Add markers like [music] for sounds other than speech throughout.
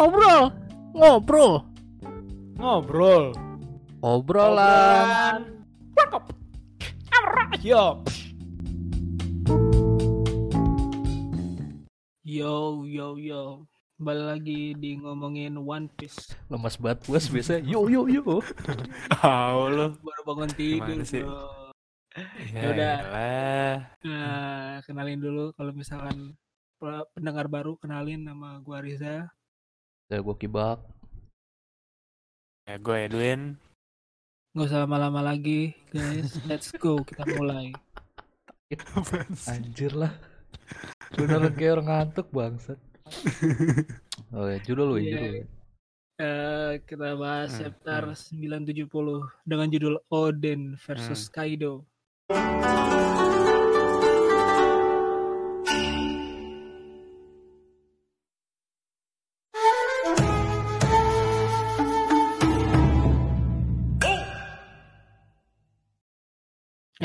ngobrol, ngobrol, Ngobrol. obrolan. Yo. Yo yo yo. Balik lagi di ngomongin One Piece. Lemas banget bos biasanya. Yo yo yo. [laughs] Oh lo baru bangun tidur. Gimana sih? bro. Ya elah. Nah, kenalin dulu kalau misalkan pe- pendengar baru kenalin nama gua Riza. Ya gue kibak. Ya gue Edwin. Nggak usah lama-lama lagi, guys. Let's go, kita mulai. Anjir lah. Bener kayak orang ngantuk bangsat. Oh ya, judul lu, Iya. judul. Eh, kita bahas Hmm, chapter 970 dengan judul Odin versus Kaido.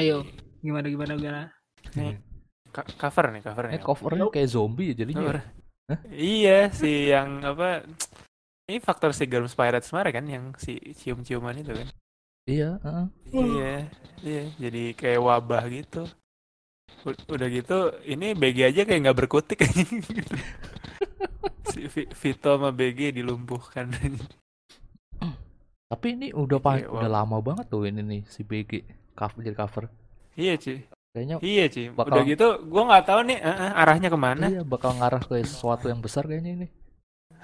Ayo, gimana gimana gimana? Nih, cover nih cover nih. covernya kayak zombie ya jadinya. Cover. Iya si yang apa? Ini faktor si Girls Pirates kemarin kan yang si cium-ciuman itu kan. Iya, heeh. Iya, iya. Jadi kayak wabah gitu. U- Udah gitu, ini BG aja kayak nggak berkutik [laughs] si Vi- Vito sama BG dilumpuhkan. Tapi ini udah pa- udah lama banget tuh ini nih si BG cover jadi cover. iya cuy, Kayaknya iya cuy. Bakal- Udah gitu, gua nggak tahu nih eh, arahnya ke mana. iya bakal ngarah ke sesuatu yang besar kayaknya ini.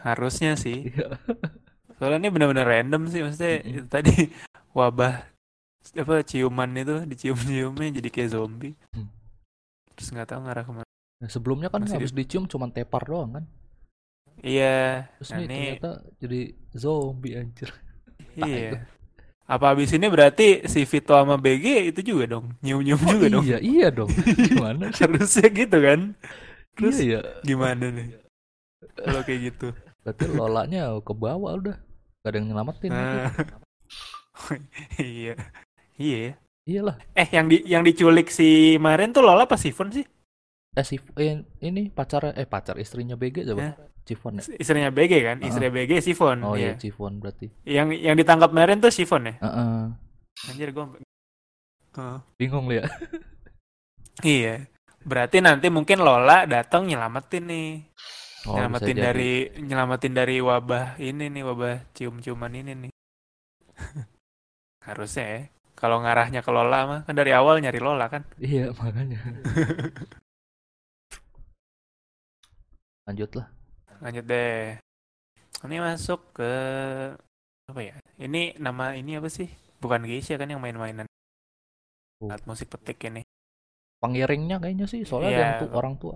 Harusnya sih. Iya. [laughs] Soalnya ini benar-benar random sih, maksudnya Mm-mm. itu [laughs] tadi wabah apa ciuman itu dicium-ciumnya jadi kayak zombie. Hmm. Terus nggak tahu ngarah ke mana. Nah, sebelumnya kan Masih di- habis dicium cuman tepar doang kan. Iya, Terus nah nih ini ternyata jadi zombie anjir. [laughs] Iya. Apa habis ini berarti si Vito sama BG itu juga dong, nyium-nyium juga dong. Iya, iya dong. Gimana [laughs] sih? Harusnya gitu kan. Terus iya ya. gimana nih? Kalau kayak gitu. Berarti lolanya ke bawah udah. Gak ada yang nyelamatin. Nah. [laughs] iya. Iya. Iyalah. Eh yang di yang diculik si Maren tuh Lola apa Sifon sih? Eh si eh, ini pacar eh pacar istrinya BG coba. Cifon ya? Istrinya BG kan? Istrinya BG Sifon. Oh iya, iya. Cifon berarti. Yang yang ditangkap Maren tuh Sifon ya? Heeh. Anjir gua Heeh. Bingung lu ya. [laughs] Iya. Berarti nanti mungkin Lola datang nyelamatin nih. Oh, nyelamatin jadi. dari nyelamatin dari wabah ini nih, wabah cium-ciuman ini nih. [laughs] Harusnya ya. Kalau ngarahnya ke Lola mah kan dari awal nyari Lola kan. Iya, makanya. [laughs] Lanjut lah. Lanjut deh. Ini masuk ke apa ya? Ini nama ini apa sih? Bukan Geisha kan yang main-mainan Oh. alat musik petik ini. Pengiringnya kayaknya sih, soalnya ada Iya. yang tu- orang tua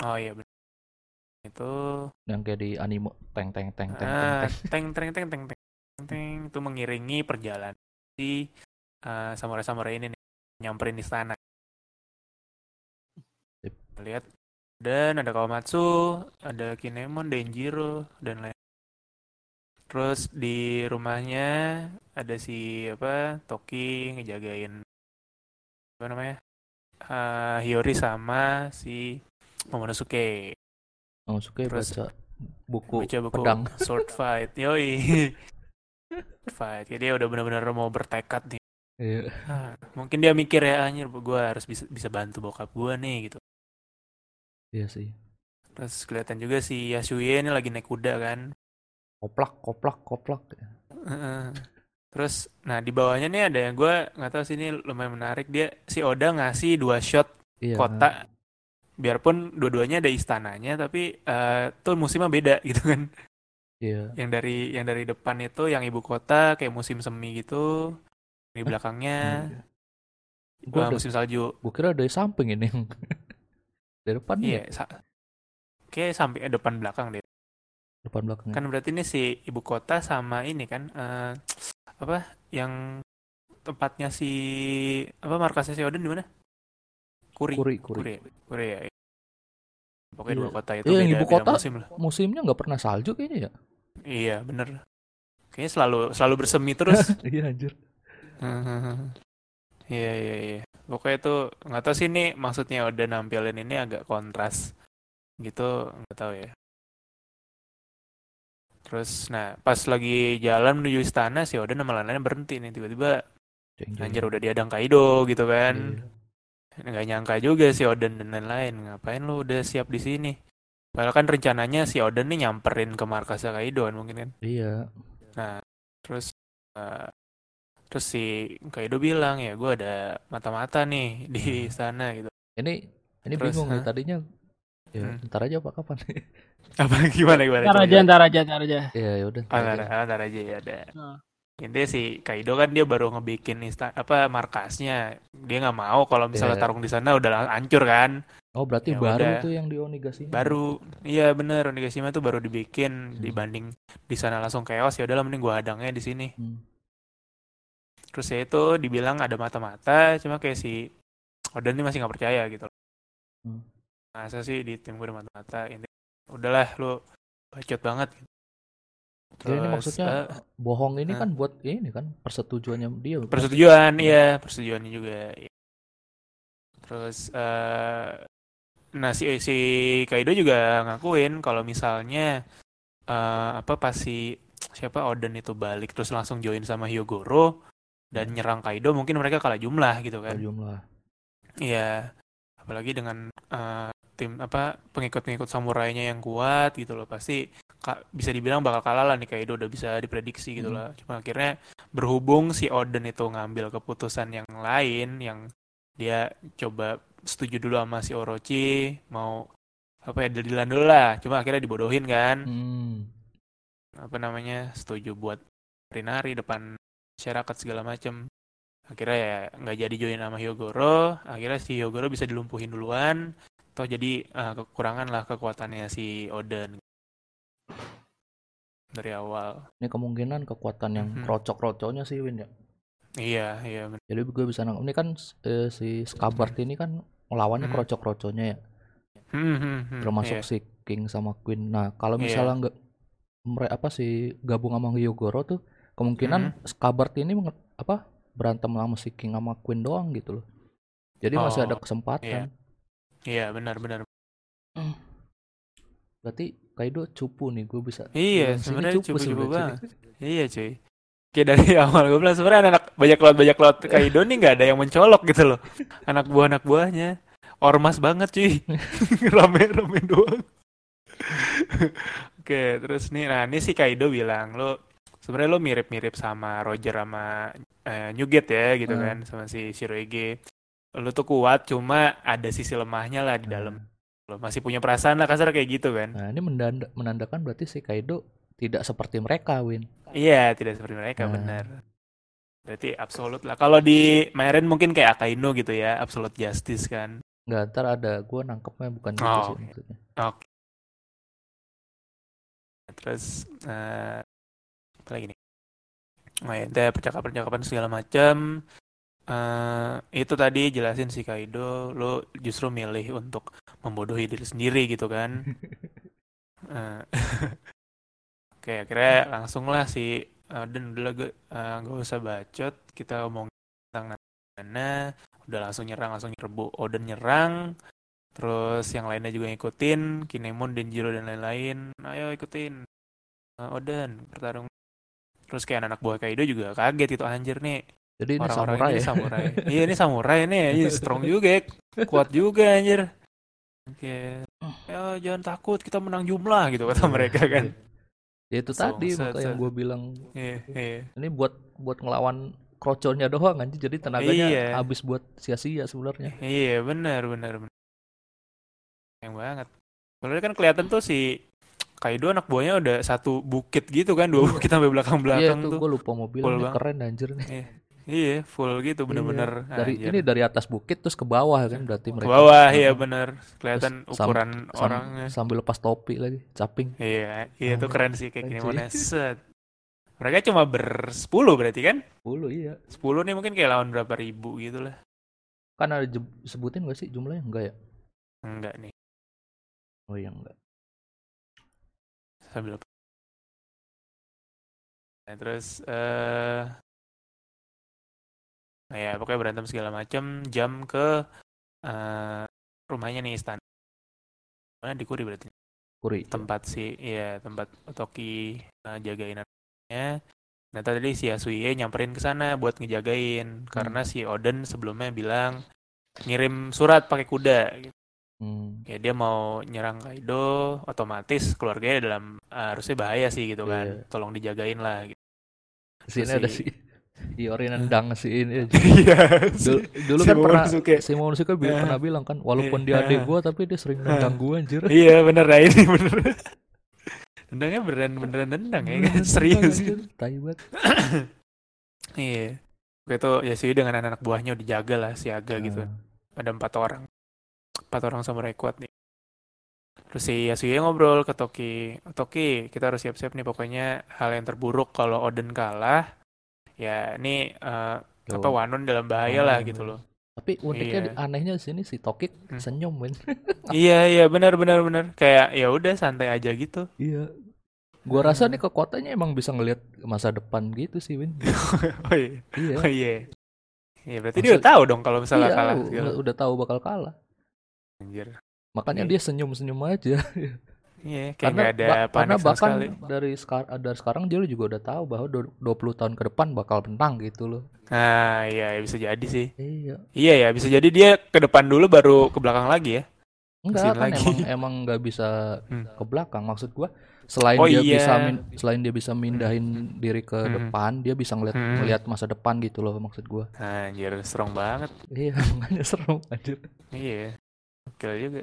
Oh iya benar. Itu yang kayak di anime teng teng teng teng teng. ah, teng. teng teng teng teng teng teng itu mengiringi perjalanan si eh, samurai-samurai ini nih nyamperin istana. Sip. Lihat dan ada Kawamatsu, ada Kinemon, Denjiro dan lain. Terus di rumahnya ada si apa Toki ngejagain apa namanya Eh, Hiyori sama si Momonosuke Oh, ya Terus- baca buku baca buku pedang. [laughs] sword fight yoi fight jadi dia udah benar-benar mau bertekad nih Iya. Ah, mungkin dia mikir ya anjir gue harus bisa bisa bantu bokap gue nih gitu Iya sih. terus kelihatan juga si Yasuye ini lagi naik kuda kan Koplak, koplak, koplak. Heeh. terus nah di bawahnya nih ada yang gue nggak tahu sih ini lumayan menarik dia si Oda ngasih dua shot Iya. kota biarpun dua-duanya ada istananya tapi eh, tuh musimnya beda [laughs] gitu kan Iya. yang dari yang dari depan itu yang ibu kota kayak musim semi gitu di belakangnya Gua eh, ada, musim salju gua kira dari samping ini [laughs] dari depan iya ya, sa- kayak sampai eh, depan belakang deh depan belakang. kan berarti ini si ibu kota sama ini kan eh, apa yang tempatnya si apa markasnya si Odin di mana Kuri Kuri, kuri. Kuri? Kuri ya iya. pokoknya Iya. dua kota itu Iya, beda, ibu beda kota musim lah Musimnya nggak pernah salju kayaknya ya. iya bener kayaknya selalu selalu bersemi terus [laughs] iya anjir. Iya iya iya. Pokoknya itu nggak tahu sih ini maksudnya udah nampilin ini agak kontras gitu nggak tahu ya. terus nah pas lagi jalan menuju istana si Oden sama lain-lainnya berhenti nih tiba-tiba anjir udah diadang Kaido gitu kan Iya. nggak nyangka juga si Oden dan lain-lain ngapain lu udah siap di sini padahal kan rencananya si Oden nih nyamperin ke markasnya Kaido kan mungkin kan Iya. terus eh, terus si Kaido bilang ya gue ada mata-mata nih di sana gitu Ini ini Terus, bingung nih tadinya. Ya, Hmm. ntar aja apa kapan? [laughs] apa gimana gimana Ntar aja, ntar aja, ntar aja. Iya, ya udah. Ah, ntar ntar, aja. ntar aja ya ada Nah. intinya si Kaido kan dia baru ngebikin insta apa markasnya dia nggak mau kalau misalnya Iya. tarung di sana udah hancur kan Oh, berarti Ya baru udah. tuh yang di Onigashima. baru iya bener Onigashima tuh baru dibikin Hmm. dibanding di sana langsung chaos ya udahlah mending gua hadangnya di sini Hmm. Terus ya itu dibilang ada mata-mata cuma kayak si Oden ini masih nggak percaya gitu Hmm. masa sih di tim gue ada mata-mata ini udahlah lu bacot banget Ya, ini maksudnya eh, bohong ini hah? kan buat ini kan persetujuannya dia. persetujuan iya persetujuannya juga iya. terus eh nah si si Kaido juga ngakuin kalau misalnya eh apa pas si siapa Oden itu balik terus langsung join sama Hyogoro dan nyerang Kaido mungkin mereka kalah jumlah gitu kan Kalau jumlah. Iya, apalagi dengan eh, tim apa pengikut-pengikut samurainya yang kuat gitu loh, pasti ka- bisa dibilang bakal kalah lah nih Kaido udah bisa diprediksi gitu Hmm. lah. Cuma akhirnya berhubung si Oden itu ngambil keputusan yang lain, yang dia coba setuju dulu sama si Orochi, mau apa ya dealan dulu lah. Cuma akhirnya dibodohin kan, Hmm. apa namanya setuju buat nari-nari depan masyarakat segala macem akhirnya ya nggak jadi join sama Hyogoro akhirnya si Hyogoro bisa dilumpuhin duluan toh jadi eh, kekurangan lah kekuatannya si Oden dari awal Ini kemungkinan kekuatan yang Mhm. krocok-krocoknya sih Win ya. iya iya bener. Jadi gue bisa nangkep. Ini kan eh, si Skabart ini kan melawannya Mhm. krocok-krocoknya ya. Hmm, hmm, hmm, termasuk iya. si King sama Queen. Nah, kalau Iya. misalnya nggak mereka apa sih gabung sama Hyogoro tuh kemungkinan Mhm. Skabart ini apa berantem sama si King sama Queen doang gitu loh. Jadi masih ada Oh, kesempatan. iya benar-benar Berarti Kaido cupu nih, gue bisa. iya sebenarnya cukup sebenarnya, cuy. banget iya cuy Kayak dari [laughs] awal gue bilang sebenarnya anak banyak laut banyak laut Kaido nih nggak ada yang mencolok gitu loh anak buah anak buahnya ormas banget cuy [laughs] rame rame doang [laughs] oke terus nih nah ini si Kaido bilang lo sebenarnya lo mirip mirip sama Roger sama eh, Newgate ya gitu Hmm. kan sama si Shirohige lo tuh kuat cuma ada sisi lemahnya lah di dalam lo masih punya perasaan lah kasar kayak gitu kan Nah, ini menanda- menandakan berarti si Kaido tidak seperti mereka, Win. Iya, tidak seperti mereka Nah. benar. Berarti absolut lah. Kalau di Meren mungkin kayak Akainu gitu ya, absolute justice kan. Nggak, ntar ada gue nangkepnya bukan gitu Oh, sih oke. maksudnya. Terus eh apa lagi nih? Oh ya, ada percakapan-percakapan segala macam. eh itu tadi jelasin si Kaido, lo justru milih untuk membodohi diri sendiri gitu kan. [laughs] Eh, [laughs] Oke, akhirnya langsung lah si eh, dan udah gue eh, nggak usah bacot, kita ngomong tentang mana, udah langsung nyerang, langsung nyerbu Oden nyerang, terus yang lainnya juga ngikutin, Kinemon, Denjiro dan lain-lain, ayo ikutin Eh, Oden bertarung. Terus kayak anak buah Kaido juga kaget itu anjir nih Jadi ini samurai ini ya. samurai. iya ini samurai nih, iya, strong juga, ya. kuat juga anjir. Oke, ya jangan takut kita menang jumlah gitu kata mereka kan. Ya itu Langsung, tadi set, set. gue bilang Iya, iya. ini buat buat ngelawan kroconya doang anjir jadi tenaganya Iya. habis buat sia-sia sebenarnya. Iya benar benar benar. Yang banget. Soalnya kan kelihatan tuh si Kaido anak buahnya udah satu bukit gitu kan, dua bukit sampai Iya belakang-belakang itu tuh. gue lupa banget. keren anjir nih. Iya, full gitu bener-bener. Iya. Dari anjir. ini dari atas bukit terus ke bawah kan berarti ke mereka. bawah iya bener. Kelihatan Terus sam- ukuran Sam- orangnya. sambil lepas topi lagi, caping. Iya, iya itu Oh, keren sih kayak gini mana set. Mereka cuma bersepuluh berarti kan? 10 iya. 10 nih mungkin kayak lawan berapa ribu gitu lah. Kan ada sebutin gak sih jumlahnya? Enggak ya? Enggak nih. Oh iya enggak. Sambil nah, terus eh nah ya pokoknya berantem segala macam jam ke eh rumahnya nih istana mana di Kuri berarti Kuri. tempat si ya tempat Otoki uh, jagain anaknya. Nah tadi si Yasuye nyamperin ke sana buat ngejagain karena si Oden sebelumnya bilang ngirim surat pakai kuda. gitu. Hmm. Ya dia mau nyerang Kaido, otomatis keluarganya dalam uh, harusnya bahaya sih gitu kan. Iya. Tolong dijagain lah. Gitu. Sini Terus ada si- si [laughs] Iori nendang si ini. Iya. Dulu, dulu Si kan pernah Momonosuke. si Momonosuke bi- Ah. pernah bilang kan walaupun Iya. dia adik gua tapi dia sering nendang gua anjir. Iya bener nah ini bener. [laughs] Tendangnya beneran beneran nendang ya kan serius. Tai banget. Iya. Waktu itu Yasuye dengan anak-anak buahnya udah jaga lah siaga gitu. Ah. Ada empat orang. Empat orang samurai kuat nih. Terus si Yasuye ngobrol ke Toki. Toki, kita harus siap-siap nih pokoknya hal yang terburuk kalau Oden kalah. Ya ini eh, apa. Wanon dalam bahaya lah gitu loh. Tapi uniknya Iya. anehnya di sini si Tokik Hmm. senyum men. [laughs] iya iya benar benar benar. Kayak ya udah santai aja gitu. iya. Gua rasa nih kekuatannya emang bisa ngelihat masa depan gitu sih Win. [laughs] oh iya. iya. Oh iya. Iya berarti dia Maksud- udah tahu dong kalau misalnya Iya, kalah. u- gitu. udah, udah tahu bakal kalah. Anjir. Makanya Iya. dia senyum-senyum aja. [laughs] Iya, kayak karena ada ba- karena bahkan sekali. dari sekarang dari sekarang dia juga udah tahu bahwa du- 20 tahun ke depan bakal menang gitu loh. Nah, iya ya bisa jadi sih. Iya. Iya ya, bisa jadi dia ke depan dulu baru ke belakang lagi ya. Enggak Mesin kan lagi. emang [laughs] emang nggak bisa Hmm. ke belakang maksud gua selain Oh, dia iya. bisa min- selain dia bisa mindahin diri ke Hmm. depan dia bisa ngeliat Hmm. ngeliat masa depan gitu loh maksud gua anjir, strong banget. iya [laughs] makanya seru anjir Iya. Oke juga.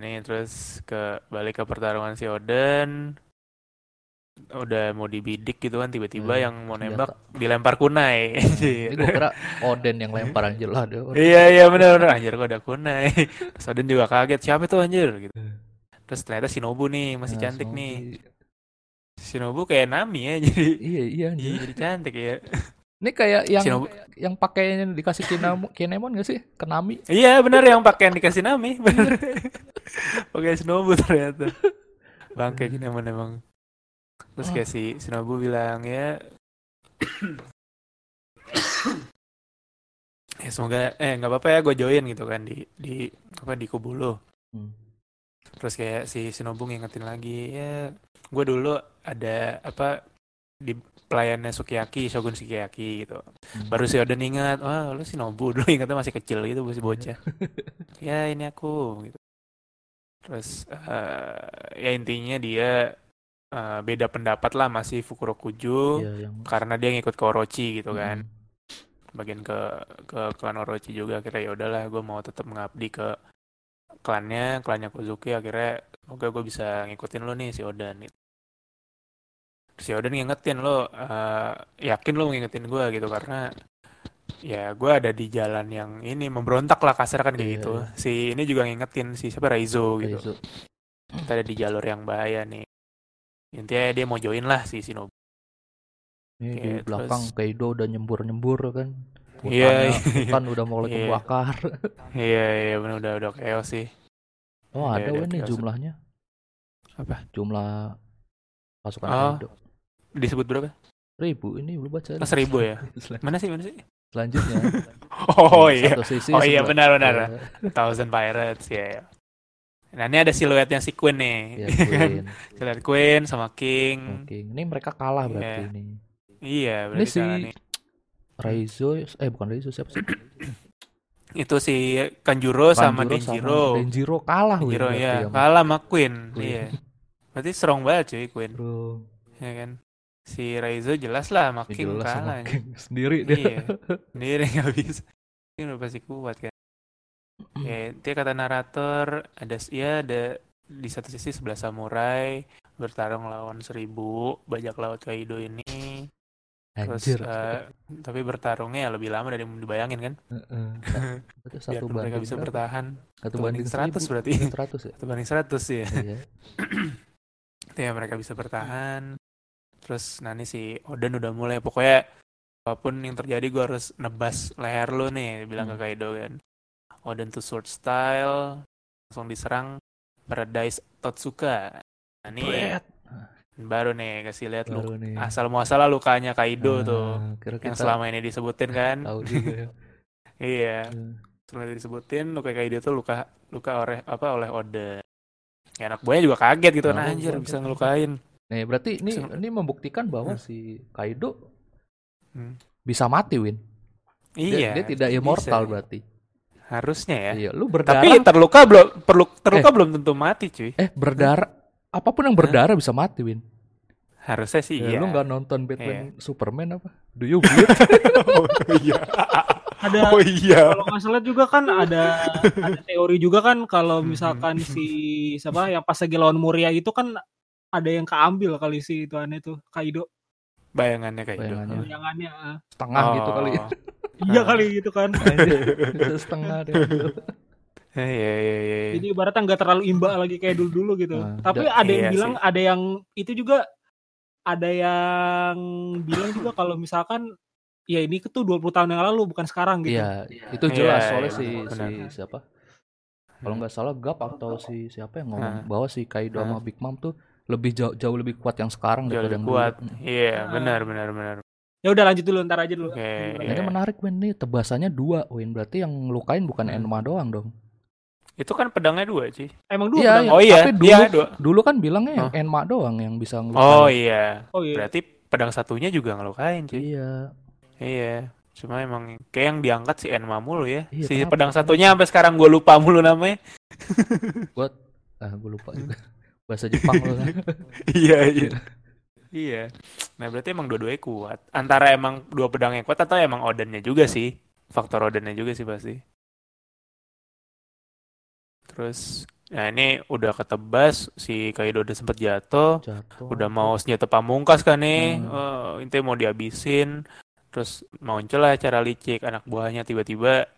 Nih terus ke balik ke pertarungan si Oden. Udah mau dibidik gitu kan tiba-tiba Hmm, yang mau nembak dilempar kunai. ini [laughs] gua kira Oden yang lempar anjir lah dia Iya iya benar benar anjir kok ada kunai. [laughs] Terus Oden juga kaget siapa itu anjir gitu. Terus ternyata Shinobu nih masih Nah, cantik Shinobu. nih. Shinobu kayak Nami ya [laughs] jadi iya iya anjir iya, jadi cantik ya. Ini kayak yang Shinobu. yang pakainya dikasih Kinamo, Kinemon gak sih Kenami Iya benar yang pakaian dikasih Nami benar. [laughs] Pakai Shinobu ternyata. Bangke gini emang emang. Terus kayak si Shinobu bilang ya [coughs] ya semoga eh nggak apa-apa ya gue join gitu kan di di apa di kubu lo. Hmm. Terus kayak si Shinobu ngingetin lagi ya gue dulu ada apa di pelayannya Sukiyaki Shogun Sukiyaki gitu. Hmm. Baru si Oden ingat, wah lu Shinobu [laughs] dulu ingatnya masih kecil gitu masih bocah. [laughs] ya ini aku gitu. Terus eh, ya intinya dia eh, beda pendapat lah masih Fukurokuju Iya, yang karena dia ngikut ke Orochi gitu kan. Hmm. Bagian ke ke klan Orochi juga akhirnya ya udahlah gue mau tetap mengabdi ke klannya, klannya Kozuki akhirnya semoga gue bisa ngikutin lo nih si Oden gitu. Terus si Oden ngingetin lo eh, yakin lo ngingetin gue gitu karena ya gue ada di jalan yang ini memberontak lah kasar kan kayak Iya, gitu. iya. Si ini juga ngingetin si siapa Raizo gitu. Kita ada di jalur yang bahaya nih. Intinya dia mau join lah si Shinobu. Ini di Oke, belakang terus- Kaido udah nyembur-nyembur kan. Iya, Hutannya- iya. hutan udah mulai Iya. kebakar. Iya iya benar udah udah chaos sih. Oh, Iya, ada weh nih jumlahnya. Apa? Jumlah pasukan Oh. Kaido. Disebut berapa? Seribu ini belum baca. Oh, seribu ya? [laughs] Mana sih mana sih? Selanjutnya. [laughs] Oh iya. Satu sisi Oh iya benar benar. Iya, Thousand Pirates ya. Nah ini ada siluetnya si Queen nih. Iya, [laughs] Queen. Siluet Queen sama King. Oke, ini mereka kalah berarti Iya. ini. Iya Ini berarti si salah nih. Raizo, eh bukan Raizo siapa sih? [clears throat] Itu si Kanjuro, sama Denjiro. Denjiro kalah Denjiro berarti ya sama kalah sama Queen. Queen. Iya. Berarti strong banget cuy Queen. Bro. Ya kan. Si Raizo jelas lah Ya King jelas kalah. King [laughs] sendiri dia. Iya. Sendiri [laughs] nggak bisa. Ini udah pasti kuat kan. [clears throat] Ya, dia kata narator ada ya ada di satu sisi sebelah samurai bertarung lawan seribu bajak laut Kaido ini. Terus Anjir. eh, tapi bertarungnya ya lebih lama dari yang dibayangin kan. Heeh. [laughs] Berarti Biar satu mereka banding bisa berapa? bertahan. Satu banding banding 100 seribu. berarti. 100 ya? Satu banding 100 ya. Iya. [clears throat] Ya mereka bisa bertahan. Terus nanti si Oden udah mulai pokoknya apa pun yang terjadi gue harus nebas leher lu nih bilang ke Hmm. Kaido kan. Oden to sword style langsung diserang Paradise Totsuka. Nah Bret. baru nih kasih lihat lu nih. asal muasal lukanya Kaido tuh Ah, Kira yang selama ini disebutin [laughs] kan. tahu juga ya. [laughs] iya, Hmm. selama ini disebutin luka Kaido tuh luka luka oleh apa oleh Oden. ya anak buahnya juga kaget gitu Oh, anjir bisa ngelukain Nih, berarti ini Bisa- ini membuktikan bahwa Hmm. si Kaido Hmm. bisa mati, Win. Dia, iya dia tidak bisa. immortal berarti. harusnya ya Iya, lu tapi berdarah terluka belum perlu terluka belum tentu mati cuy eh berdarah apa pun yang berdarah bisa mati, Win. harusnya sih Ya, iya lu nggak nonton Batman Superman apa? Do you bleed? [laughs] oh iya Ada oh iya kalau nggak salah juga kan ada [laughs] ada teori juga kan kalau Hmm. misalkan si siapa yang pas lagi lawan Muria itu kan ada yang keambil kali si itu aneh tuh Kaido bayangannya kayak gitu Bayangannya. bayangannya ah. Setengah gitu kali. Oh. [laughs] iya Ah. kali gitu kan Bisa setengah deh. [laughs] Iya, iya, iya, iya. jadi ibaratnya nggak terlalu imba lagi kayak dulu dulu gitu Ah, tapi da- ada yang iya bilang sih. ada yang itu juga ada yang bilang juga kalau misalkan ya ini tuh 20 tahun yang lalu bukan sekarang gitu Iya, itu Iya, jelas iya, soalnya si benar. si siapa? Kalau nggak salah Gap atau si siapa yang ngomong Ah. bahwa si Kaido Ah. sama Big Mom tuh lebih jauh jauh lebih kuat yang sekarang Jauh lebih yang kuat. dulu. Iya, Ah. benar, benar, benar. ya udah lanjut dulu ntar aja dulu Oke. Ini menarik Win nih tebasannya dua Win berarti yang ngelukain bukan Hmm. Enma doang dong. Itu kan pedangnya dua, sih. emang dulu Iya, pedang- Oh iya, tapi dulu iya, dua. dulu kan bilangnya yang Oh. Enma doang yang bisa ngelukain. Oh iya. oh iya Berarti pedang satunya juga ngelukain, cuy. Iya. Iya. Cuma emang kayak yang diangkat si Enma mulu ya. Iya, si kenapa? pedang satunya sampai sekarang gue lupa mulu namanya. Gua ah gue lupa juga. [laughs] Bahasa Jepang loh. [laughs] iya, iya. Iya. Nah, berarti emang dua-duanya kuat. Antara emang dua pedangnya kuat atau emang Odennya juga sih. Faktor Odennya juga sih pasti. Terus Nah ini udah ketebas si Kaido udah sempet jatuh, Jatuh. udah mau senjata pamungkas kan nih, Hmm. oh, intinya mau dihabisin, terus muncul lah cara licik anak buahnya tiba-tiba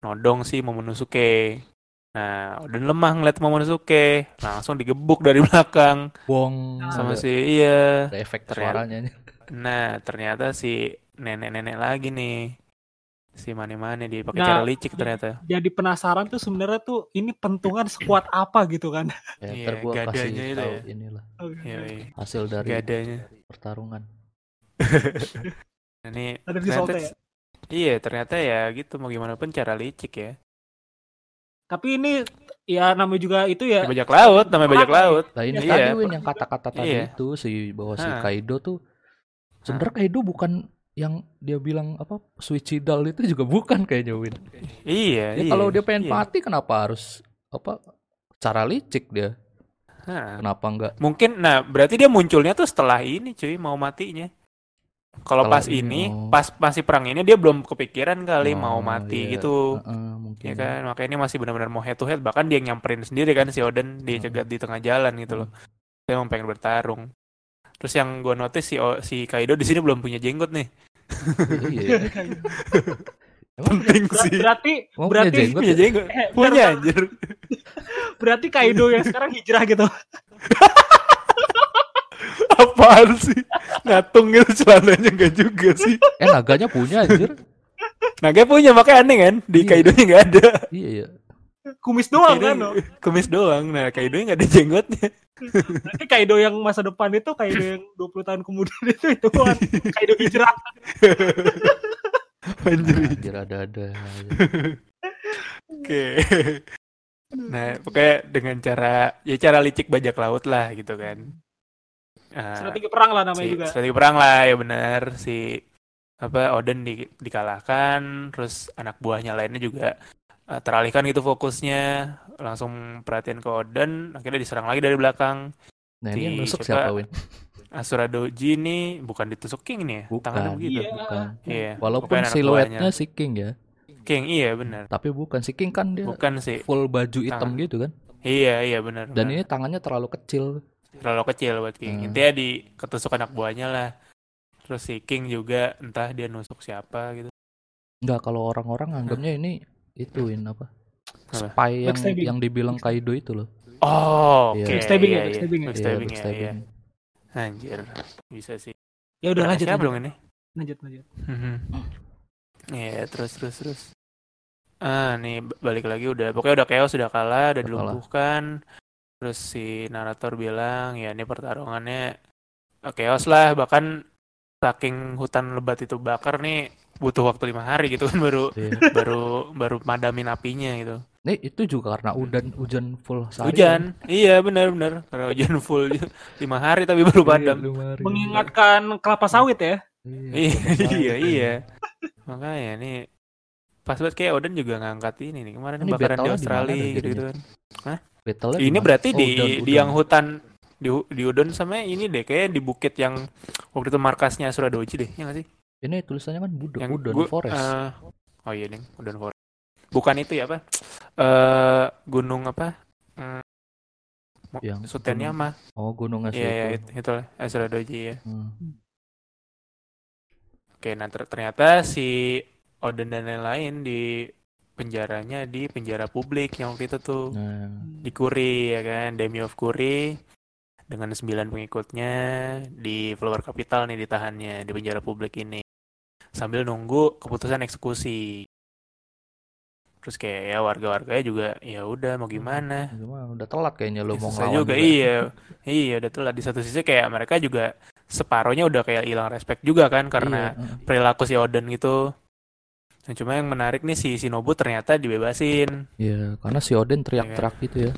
nodong si Momonosuke. Nah, udah lemah ngeliat Momonosuke, langsung digebuk dari [laughs] belakang Bong sama si iya. ada efek Ternyata- suaranya. Nah, ternyata si nenek-nenek lagi nih. Si Mane-Mane dia pakai Nah, cara licik ternyata. jadi penasaran tuh sebenarnya tuh ini pentungan sekuat apa gitu kan Ya, Iya, gadanya itu tahu ya. inilah Iya, iya. hasil dari Gadanya. pertarungan. [laughs] Ini ada di ternyata, ya iya ternyata ya gitu mau gimana pun cara licik ya. Tapi ini ya namanya juga itu ya Bajak laut, namanya bajak laut. Nah ini Iya. tadi Win yang kata-kata tadi Iya. itu si bahwa si. Kaido tuh sebenarnya Kaido bukan yang dia bilang apa suicidal itu juga bukan kayaknya Win. Iya, Ya iya. kalau dia pengen iya. mati kenapa harus apa cara licik dia? Hah. Kenapa enggak? Mungkin nah berarti dia munculnya tuh setelah ini cuy mau matinya. Kalau pas ini, ini, oh. pas masih perang ini dia belum kepikiran kali Oh, mau mati iya. gitu. Heeh, mungkin. Ya kan, makanya ini masih benar-benar mau head to head. Bahkan dia yang nyamperin sendiri kan si Oden dia Hmm. cegat di tengah jalan gitu loh. Dia emang pengen bertarung. Terus yang gue notice si O- si Kaido di sini belum punya jenggot nih. iya. [laughs] Penting Ber- sih. berarti Mau punya berarti jenggot Punya ya? jenggot. Eh, Punya anjir. [laughs] berarti Kaido yang sekarang hijrah gitu [laughs] Apaan sih? Ngatung gitu celananya enggak juga sih. Eh naganya punya anjir. Naga punya makanya aneh kan. Di Iya. Kaido-nya nggak ada. iya iya. kumis doang Kaido- kan no? Kumis doang. Nah, Kaido-nya nggak ada jenggotnya. Berarti Kaido yang masa depan itu Kaido yang 20 tahun kemudian itu itu kan Kaido hijrah [laughs] Anjir. Anjir ada-ada. Oke. Nah, pokoknya dengan cara ya cara licik bajak laut lah gitu kan. Ah, strategi perang lah namanya si, juga strategi perang lah ya benar si apa Oden di, dikalahkan terus anak buahnya lainnya juga eh, teralihkan gitu fokusnya langsung perhatian ke Oden akhirnya diserang lagi dari belakang Nah ini yang Si nusuk siapa? siapa Win? Asura Doji ini bukan ditusuk King nih ya tangannya Bukan. begitu Iya. Bukan. iya Walaupun siluetnya si King ya, King iya benar tapi bukan si King kan dia bukan sih full baju hitam Tangan. gitu kan. iya iya benar Dan benar. ini tangannya terlalu kecil. Terlalu kecil buat King Hmm. intinya di ketusuk anak buahnya lah terus si King juga entah dia nusuk siapa gitu Enggak kalau orang-orang anggapnya ini itu Win apa? Spy yang Backstabbing. yang dibilang Kaido itu loh. Oh, Iya. oke. Backstabbing ya, Iya, iya. backstabbing ya. Backstabbing Iya, ya, backstabbing. iya. Anjir, bisa sih. ya udah lanjut belum ini? lanjut lanjut Iya, terus terus terus. Ah, nih balik lagi udah pokoknya udah chaos sudah kalah, udah dilumpuhkan. Terus si narator bilang, ya ini pertarungannya chaos lah, bahkan saking hutan lebat itu bakar nih butuh waktu lima hari gitu kan baru Iya. baru baru madamin apinya gitu. Nih itu juga karena udan hujan full sehari. Hujan, iya benar-benar karena hujan full lima hari tapi baru padam. Mengingat Mengingatkan kelapa sawit ya. Iya, iya, iya. Makanya nih pas banget kayak Odin juga ngangkat ini nih kemarin Ini bakaran di Australia gitu, gitu kan. Battle Ini berarti di di yang hut hutan di di Udon sama ini deh kayak di bukit yang waktu itu markasnya Suradoji deh, ya nggak sih? Ini tulisannya kan Budon, Yang Udon gua- Forest. eh, oh iya deh, Udon Forest. Bukan itu ya apa? Eh gunung apa? Mo- Yang Sutenyama. oh gunungnya Iya, iya, situ. itu, itu lah, eh, Suradoji ya. Hmm. Oke, nah ter- ternyata si Odin dan lain-lain di penjaranya di penjara publik yang waktu itu tuh. Nah, di Kuri ya kan, Demi of Kuri. Dengan sembilan pengikutnya di Flower Capital nih ditahannya di penjara publik ini. Sambil nunggu keputusan eksekusi. Terus kayak ya warga-warganya juga ya udah mau gimana. gimana? Udah telat kayaknya lo Ya, mau ngelawan juga. iya. Iya udah telat. Di satu sisi kayak mereka juga separohnya udah kayak hilang respect juga kan karena Iya, perilaku si Odin gitu. Nah, cuma yang menarik nih si Shinobu ternyata dibebasin. Iya, karena si Odin teriak-teriak gitu ya.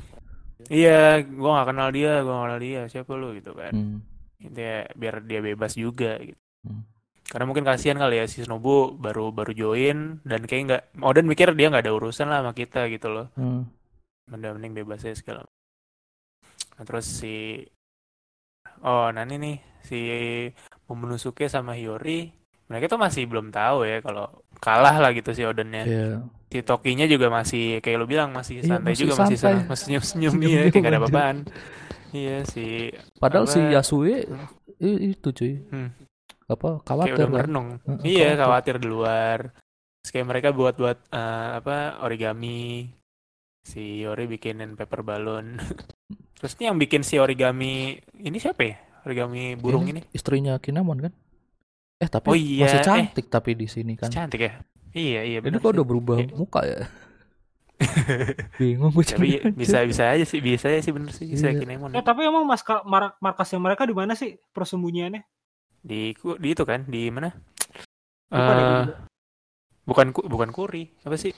Iya, gua nggak kenal dia, gua nggak kenal dia, siapa lu gitu kan. Hmm. Ya, biar dia bebas juga gitu. Hmm. Karena mungkin kasihan kali ya si Shinobu baru baru join dan kayak nggak Odin mikir dia nggak ada urusan lah sama kita gitu loh. Hmm. Mending mending bebas aja segala. Nah, terus si Oh, nah ini nih si Momonosuke sama Hiyori mereka tuh masih belum tahu ya kalau kalah lah gitu si Odinnya. Iya. si Tokinya juga masih kayak lu bilang masih Iya, santai masih juga masih santai. senang masih senyum senyum Senyum iya kayak senyum gak ada apa-apaan iya si Padahal si Apa? Yasue i- itu cuy. Hmm. Apa kayak khawatir udah kan? merenung iya khawatir. khawatir di luar Terus kayak mereka buat buat eh, apa origami si Yori bikinin paper balloon [laughs] terus ini yang bikin si origami ini siapa ya origami burung ini, istrinya Kinemon kan? Eh tapi Oh iya, masih eh. cantik tapi di sini kan. cantik ya iya iya Ini benar kok udah berubah Iya. muka ya? [laughs] Bingung gue tapi bisa bisa aja sih bisa aja sih bener sih bisa Iya. Kinemon Eh tapi emang maska, mar- markasnya mereka di mana sih persembunyiannya? di di itu kan di mana Eh, bukan ku- bukan kuri apa sih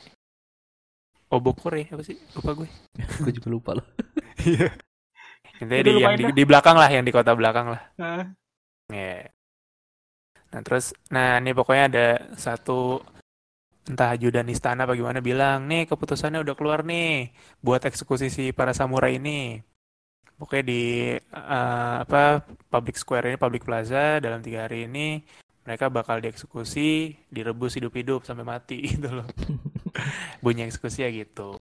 obokure apa sih lupa gue [laughs] gue juga lupa loh. intinya Udah di yang di, di belakang lah yang di kota belakang lah Nah, Ya. Nah terus nah ini pokoknya ada satu entah ajudan istana apa gimana bilang nih keputusannya udah keluar nih buat eksekusi si para samurai ini. Pokoknya di eh, apa public square ini public plaza dalam tiga hari ini mereka bakal dieksekusi direbus hidup-hidup sampai mati [laughs] gitu loh. Bunyi eksekusi ya gitu.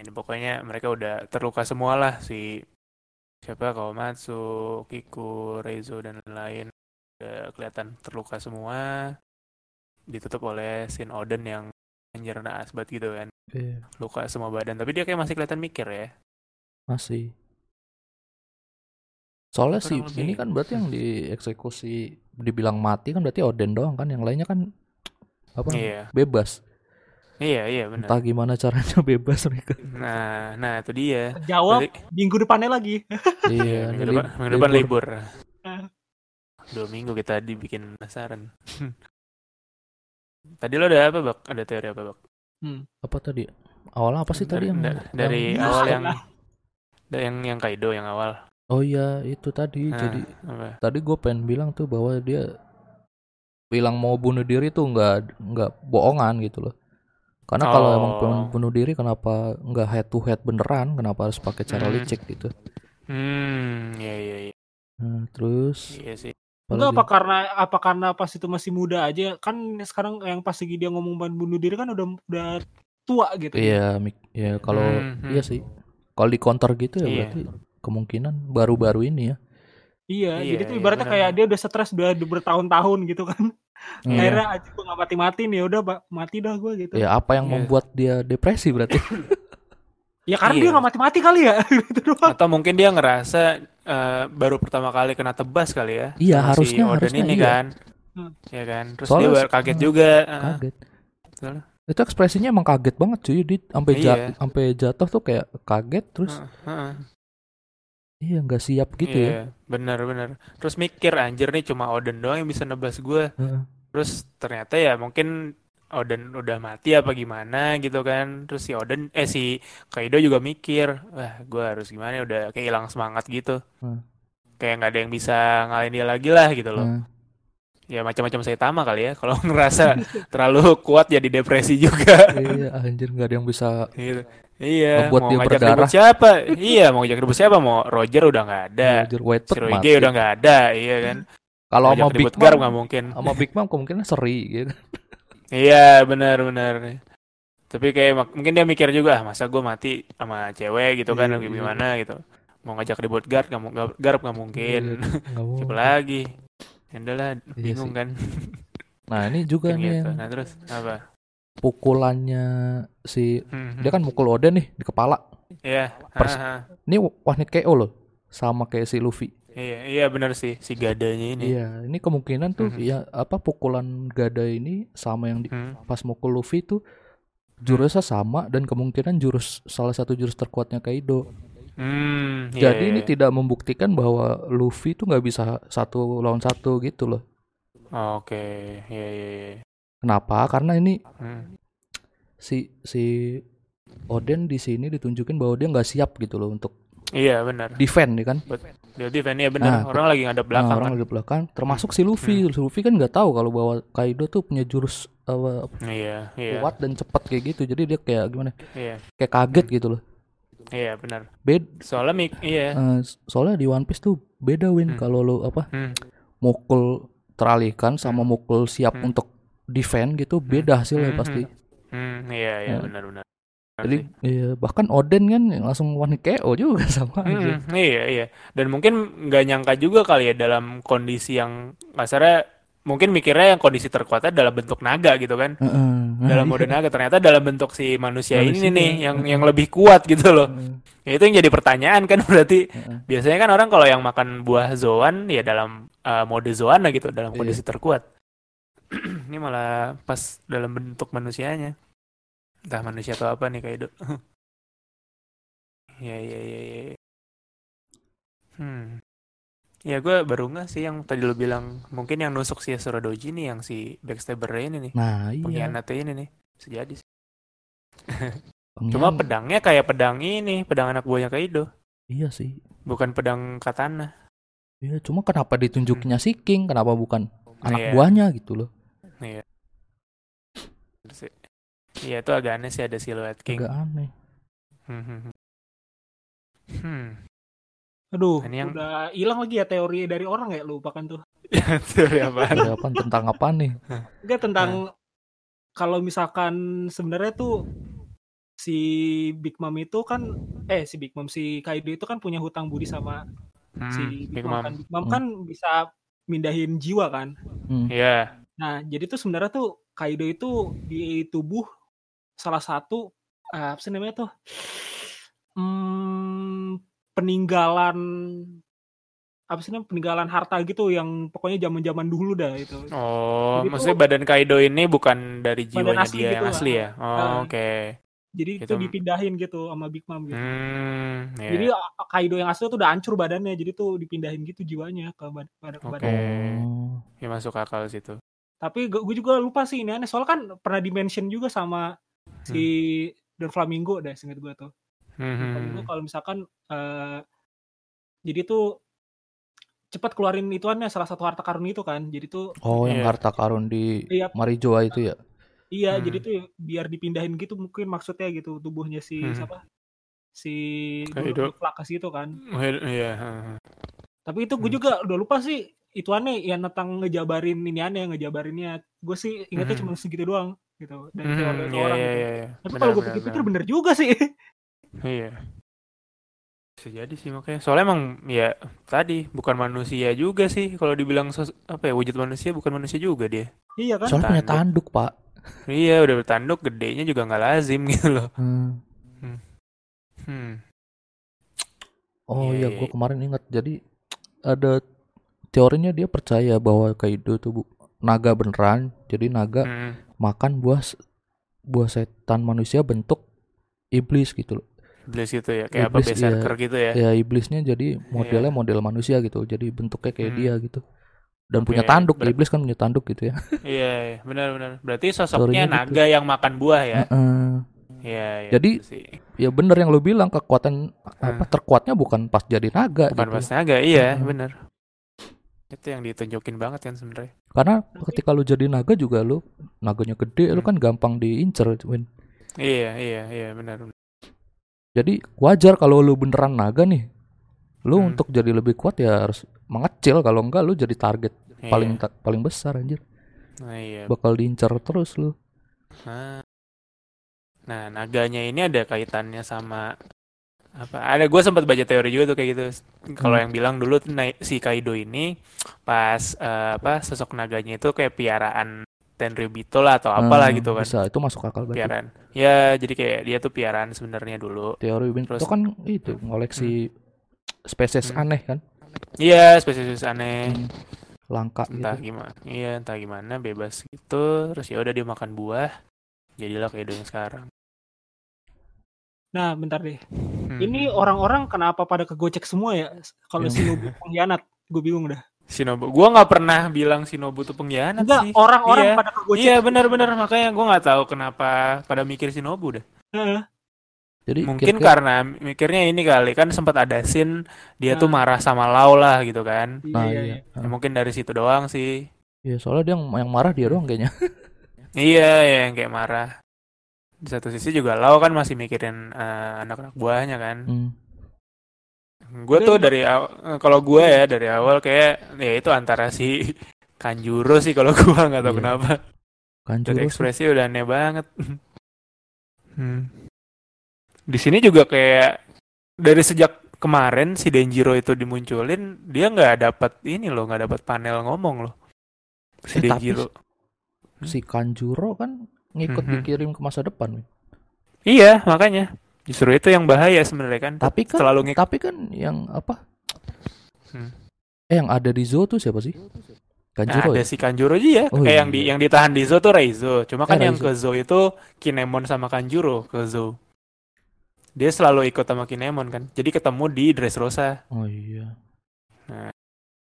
Ini pokoknya mereka udah terluka semua lah si siapa Kawamatsu, Kiku, Reizo dan lain-lain kelihatan terluka semua ditutup oleh Shin Oden yang anjir naas banget gitu kan Iya, luka semua badan tapi dia kayak masih kelihatan mikir ya masih. Soalnya sih lebih. ini kan berarti yang dieksekusi dibilang mati kan berarti Oden doang kan, yang lainnya kan apa? iya Bebas. iya iya benar Entah gimana caranya [laughs] bebas mereka. nah nah itu dia jawab Berarti- minggu depannya lagi. iya, [laughs] minggu depan, minggu depan libur Ah. Dua minggu kita dibikin penasaran [laughs] tadi lo ada apa bak ada teori apa bak Apa tadi? Awalnya apa sih tadi dari, yang, da- dari yang- awal yang da- yang yang Kaido yang awal Oh iya, itu tadi. Nah, Jadi apa? tadi gue pengen bilang tuh bahwa dia bilang mau bunuh diri tuh nggak nggak bohongan gitu loh. Karena kalau emang Oh. pengen bunuh diri kenapa nggak head to head beneran? Kenapa harus pakai cara Hmm. licik gitu? hmm iya iya iya Nah, terus iya sih Enggak apa karena apa karena pas itu masih muda aja kan sekarang yang pas lagi dia ngomong ban bunuh diri kan udah udah tua gitu. Iya, mik- ya kalau Hmm, hmm. iya sih. Kalau di counter gitu ya Iya. berarti kemungkinan baru-baru ini ya. Iya, Iya, jadi tuh iya, ibaratnya benar. kayak dia udah stres udah bertahun-tahun gitu kan. Iya. Akhirnya aja gue gak mati-mati nih, udah Pak, mati dah gue gitu. Ya apa yang Iya. membuat dia depresi berarti? [laughs] Ya karena Iya. dia gak mati-mati kali ya. [laughs] gitu doang. atau mungkin dia ngerasa eh, baru pertama kali kena tebas kali ya Iya, harusnya- si harusnya ini iya. kan Hmm. ya kan terus Soalnya dia kaget hmm, juga kaget. betul. Itu ekspresinya emang kaget banget cuy. Di sampai Iya. sampai jatuh tuh kayak kaget terus Heeh, heeh. iya nggak siap gitu ya. Iya, benar-benar terus mikir anjir nih cuma Oden doang yang bisa nebas gue Heeh. terus ternyata ya mungkin Oden udah mati apa gimana gitu kan. Terus si Oden eh si Kaido juga mikir wah gue harus gimana ya, udah kayak hilang semangat gitu. Hmm. kayak nggak ada yang bisa ngalahin dia lagi lah gitu loh. Nah, ya macam-macam Saitama kali ya kalau [laughs] ngerasa [laughs] terlalu kuat jadi depresi juga. Iya anjir nggak ada yang bisa gitu. Iya mau dia ngajak berdarah. ribut siapa? Iya mau ngajak ribut siapa? Mau Roger udah nggak ada. Roger White si J udah nggak ada iya kan? Kalau sama Big Mom, nggak mungkin. sama Big Mom kemungkinan seri gitu. [laughs] Iya benar-benar. Tapi kayak mungkin dia mikir juga, ah, masa gue mati sama cewek gitu kan, Iya, lagi iya. gimana gitu. Mau ngajak ribut guard, nggak mau garp nggak mungkin. Mau. [laughs] Siapa lagi? Ya udahlah, Iya bingung kan. Nah ini juga nih gitu. yang Nah terus apa? pukulannya si Hmm, dia kan mukul Oden nih di kepala. Iya. Pers- ah, ah. Ini hit KO loh, sama kayak si Luffy. Iya, iya benar sih si gadanya ini. Iya, ini kemungkinan tuh Mhm. ya apa pukulan Gada ini sama yang di, Hmm, pas mukul Luffy tuh jurusnya sama dan kemungkinan jurus salah satu jurus terkuatnya Kaido. Hmm, iya, Jadi iya, ini iya. tidak membuktikan bahwa Luffy tuh nggak bisa satu lawan satu gitu loh. Oke, iya iya iya. Kenapa? Karena ini Hmm. si si Oden di sini ditunjukin bahwa dia nggak siap gitu loh untuk Iya benar. defend ya kan. Dia defend ya benar. Nah, Orang lagi ngadep Nah, belakang orang kan. di belakang, termasuk si Luffy. Si Luffy kan nggak tahu kalau bahwa Kaido tuh punya jurus apa, Iya, iya. kuat dan cepat kayak gitu. Jadi dia kayak gimana? Iya, Kayak kaget gitu loh. iya benar. Bed, Soalnya mik iya. eh, soalnya di One Piece tuh beda win Hmm. kalau lo apa Hmm. mukul teralihkan sama mukul siap Hmm. untuk defend gitu beda hasilnya Hmm, pasti. Hmm, iya iya Nah, benar-benar. Jadi iya, bahkan Oden kan langsung one KO juga [laughs] sama aja. Hmm, iya iya. Dan mungkin nggak nyangka juga kali ya dalam kondisi yang kasarnya mungkin mikirnya yang kondisi terkuatnya dalam bentuk naga gitu kan. Heeh. Nah, Dalam iya. mode [laughs] naga ternyata dalam bentuk si manusia, ini Manusia. nih yang yang lebih kuat gitu loh. Heeh. Ya, itu yang jadi pertanyaan kan [laughs] berarti Heeh. biasanya kan orang kalau yang makan buah zoan ya dalam uh, mode zoana gitu dalam Iya. kondisi terkuat. [clears throat] Ini malah pas dalam bentuk manusianya. Entah manusia atau apa nih Kaido. [laughs] ya ya ya ya. ya. Hmm. Ya gue baru nggak sih yang tadi lo bilang mungkin yang nusuk si Yasura Doji nih yang si backstabber ini nih Nah, iya. pengkhianatnya ini nih sejadi sih. Pengkhianat. Cuma pedangnya kayak pedang ini pedang anak buahnya Kaido Iya sih. bukan pedang katana. Iya, cuma kenapa ditunjuknya si King? Kenapa bukan anak Iya. buahnya gitu loh? Terus ya- Iya itu agak aneh sih ada siluet King. Agak aneh. Hmm, hmm, hmm. Hmm. Aduh, Ini yang- udah hilang lagi ya teori dari orang ya lupakan tuh. [laughs] Teori apaan? Ada apa tentang apa nih? Enggak tentang Nah. kalau misalkan sebenarnya tuh si Big Mom itu kan eh si Big Mom si Kaido itu kan punya hutang budi sama Hmm, si Big Big Mom Mom. kan. Big Mom Hmm. kan bisa mindahin jiwa kan. Hmm. Iya. Nah, jadi tuh sebenarnya tuh Kaido itu di tubuh salah satu eh, apa sih namanya tuh? Hmm, peninggalan apa sih namanya peninggalan harta gitu yang pokoknya zaman-zaman dulu dah itu. Oh, Jadi maksudnya tuh- badan Kaido ini bukan dari jiwanya asli dia gitu yang lah. asli ya? Oh, Nah. oke. Jadi itu Gitu. dipindahin gitu sama Big Mom gitu. Hmm, iya. Jadi a- Kaido yang asli tuh udah hancur badannya, jadi tuh dipindahin gitu jiwanya ke bad- bad- ke Oke. badan. Oh. Ya masuk akal situ. Tapi gue juga lupa sih ini aneh, soalnya kan pernah di-mention juga sama si Don Flamingo dah, singkat gue tuh. Hmm, hmm, Flamingo hmm. kalau misalkan eh, jadi tuh cepat keluarin ituannya salah satu harta karun itu kan. Jadi tuh Oh, yang Iya. harta karun di Iya. Marijoa itu ya? iya, Hmm. jadi tuh biar dipindahin gitu mungkin maksudnya gitu tubuhnya si Hmm. siapa? Si. Flakas itu kan. Oh, Iya. hmm, hmm. Tapi itu gue Hmm. juga udah lupa sih itu aneh yang tentang ngejabarin ini aneh ngejabarinnya gue sih ingatnya Mhm. cuma segitu doang gitu dan Hmm, teori iya, orang iya, gitu. iya, iya. tapi Benar, kalau gue pikir-pikir benar. bener juga sih Iya. Bisa jadi sih makanya. Soalnya emang ya tadi bukan manusia juga sih kalau dibilang sos- apa ya wujud manusia bukan manusia juga dia. iya kan Soalnya punya Tanduk. tanduk, Pak. Iya udah bertanduk gedenya juga nggak lazim [laughs] gitu loh. Hmm. Hmm. Oh Iya, iya, iya, gue iya. kemarin ingat. Jadi ada teorinya dia percaya bahwa Kaido tuh bu- naga beneran. Jadi naga Hmm. Makan buah buah setan manusia bentuk iblis gitu loh. Iblis gitu ya kayak apa Iblis, berserker gitu ya. Ya iblisnya jadi modelnya model manusia gitu. Jadi bentuknya kayak Hmm. dia gitu. dan punya Oke, tanduk ber- iblis kan punya tanduk gitu ya [laughs] Iya, iya, benar-benar. Berarti Story-nya sosoknya gitu. naga yang makan buah ya. Heeh. Iya, iya. Jadi- itu sih. ya bener yang lu bilang kekuatan apa terkuatnya bukan pas jadi naga bukan gitu pas naga, iya, Heeh. benar. Itu yang ditunjukin banget kan sebenarnya. karena ketika lu jadi naga juga lu naganya gede lu Hmm. kan gampang diincer Win. Iya, iya, iya, benar. jadi wajar kalau lu beneran naga nih lu Hmm. untuk jadi lebih kuat ya harus mengecil kalau enggak lu jadi target Iya. paling ta- paling besar anjir Nah, iya. bakal diincar terus lu Nah, nah, naganya ini ada kaitannya sama apa? Ada gue sempat baca teori juga tuh kayak gitu. Kalau Hmm. yang bilang dulu si Kaido ini pas eh, apa sosok naganya itu kayak piaraan Tenryubito lah atau apalah Nah, gitu kan. bisa itu masuk akal banget Piaraan. Ya, jadi kayak dia tuh piaraan sebenarnya dulu. teori Terus- itu kan itu ngoleksi spesies Hmm. aneh kan Iya, spesies aneh. Hmm. langka Entah gitu gimana. Iya, entah gimana bebas gitu. Terus ya udah dia makan buah. Jadilah Kaido yang sekarang. Nah, bentar deh. Hmm. Ini orang-orang kenapa pada kegocek semua ya? Kalau Yang- Shinobu pengkhianat, gue bingung dah. Shinobu. Gua nggak pernah bilang Shinobu tuh pengkhianat Enggak, sih. orang-orang Iya. pada kegocek. Iya benar-benar makanya gua nggak tahu kenapa pada mikir Shinobu dah. Heeh. jadi Mungkin kira-kira- karena mikirnya ini kali kan sempat ada scene dia tuh Nah. marah sama Lau lah gitu kan. Iya, nah, iya, iya. iya. Ya, mungkin dari situ doang sih. Iya, soalnya dia yang, yang marah dia doang kayaknya. [laughs] Iya, ya, yang kayak marah. Di satu sisi juga Lau kan masih mikirin eh, anak-anak buahnya kan. Hmm. Gue tuh dari eh, kalau gue ya dari awal kayak ya itu antara si [laughs] Kanjuro sih kalau gua [laughs] nggak tahu Iya. kenapa. Kanjuro Dari sih. ekspresi udah aneh banget. [laughs] Hmm. Di sini juga kayak dari sejak kemarin si Denjiro itu dimunculin, dia nggak dapat ini loh, nggak dapat panel ngomong loh. Si Eh, tapi Denjiro. si Kanjuro kan ngikut Mhm. dikirim ke masa depan. Iya, makanya. Justru itu yang bahaya sebenarnya kan. Tapi kan Selalu ngik- tapi kan yang apa? Hmm. Eh yang ada di Zo tuh siapa sih? Kanjuro ada ya? si Kanjuro aja ya. Oh, Kayak iya. yang di yang ditahan di Zo tuh Reizo. Cuma kan Eh, yang Reizo. ke Zo itu Kinemon sama Kanjuro ke Zo. Dia selalu ikut sama Kinemon kan. Jadi ketemu di Dressrosa. Oh iya. Nah,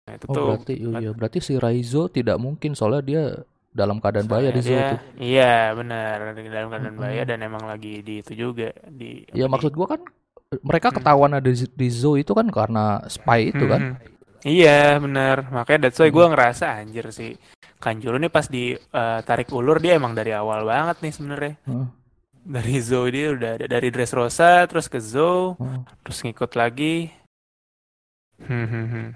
itu Oh tuh berarti oh, iya berarti si Raizo tidak mungkin soalnya dia dalam keadaan bahaya di Zo Dia- tuh. Iya benar dalam keadaan Mm-mm. bahaya dan emang lagi di itu juga di. Ya maksud gua kan mereka Hmm. ketahuan ada di, di Zo itu kan karena spy itu kan. Mhm. Iya benar makanya that's why Hmm. gue ngerasa anjir sih Kanjuro nih pas di eh, tarik ulur dia emang dari awal banget nih sebenarnya Heeh. dari Zo dia udah dari Dressrosa terus ke Zo Heeh. terus ngikut lagi. Hmm, hmm, hmm.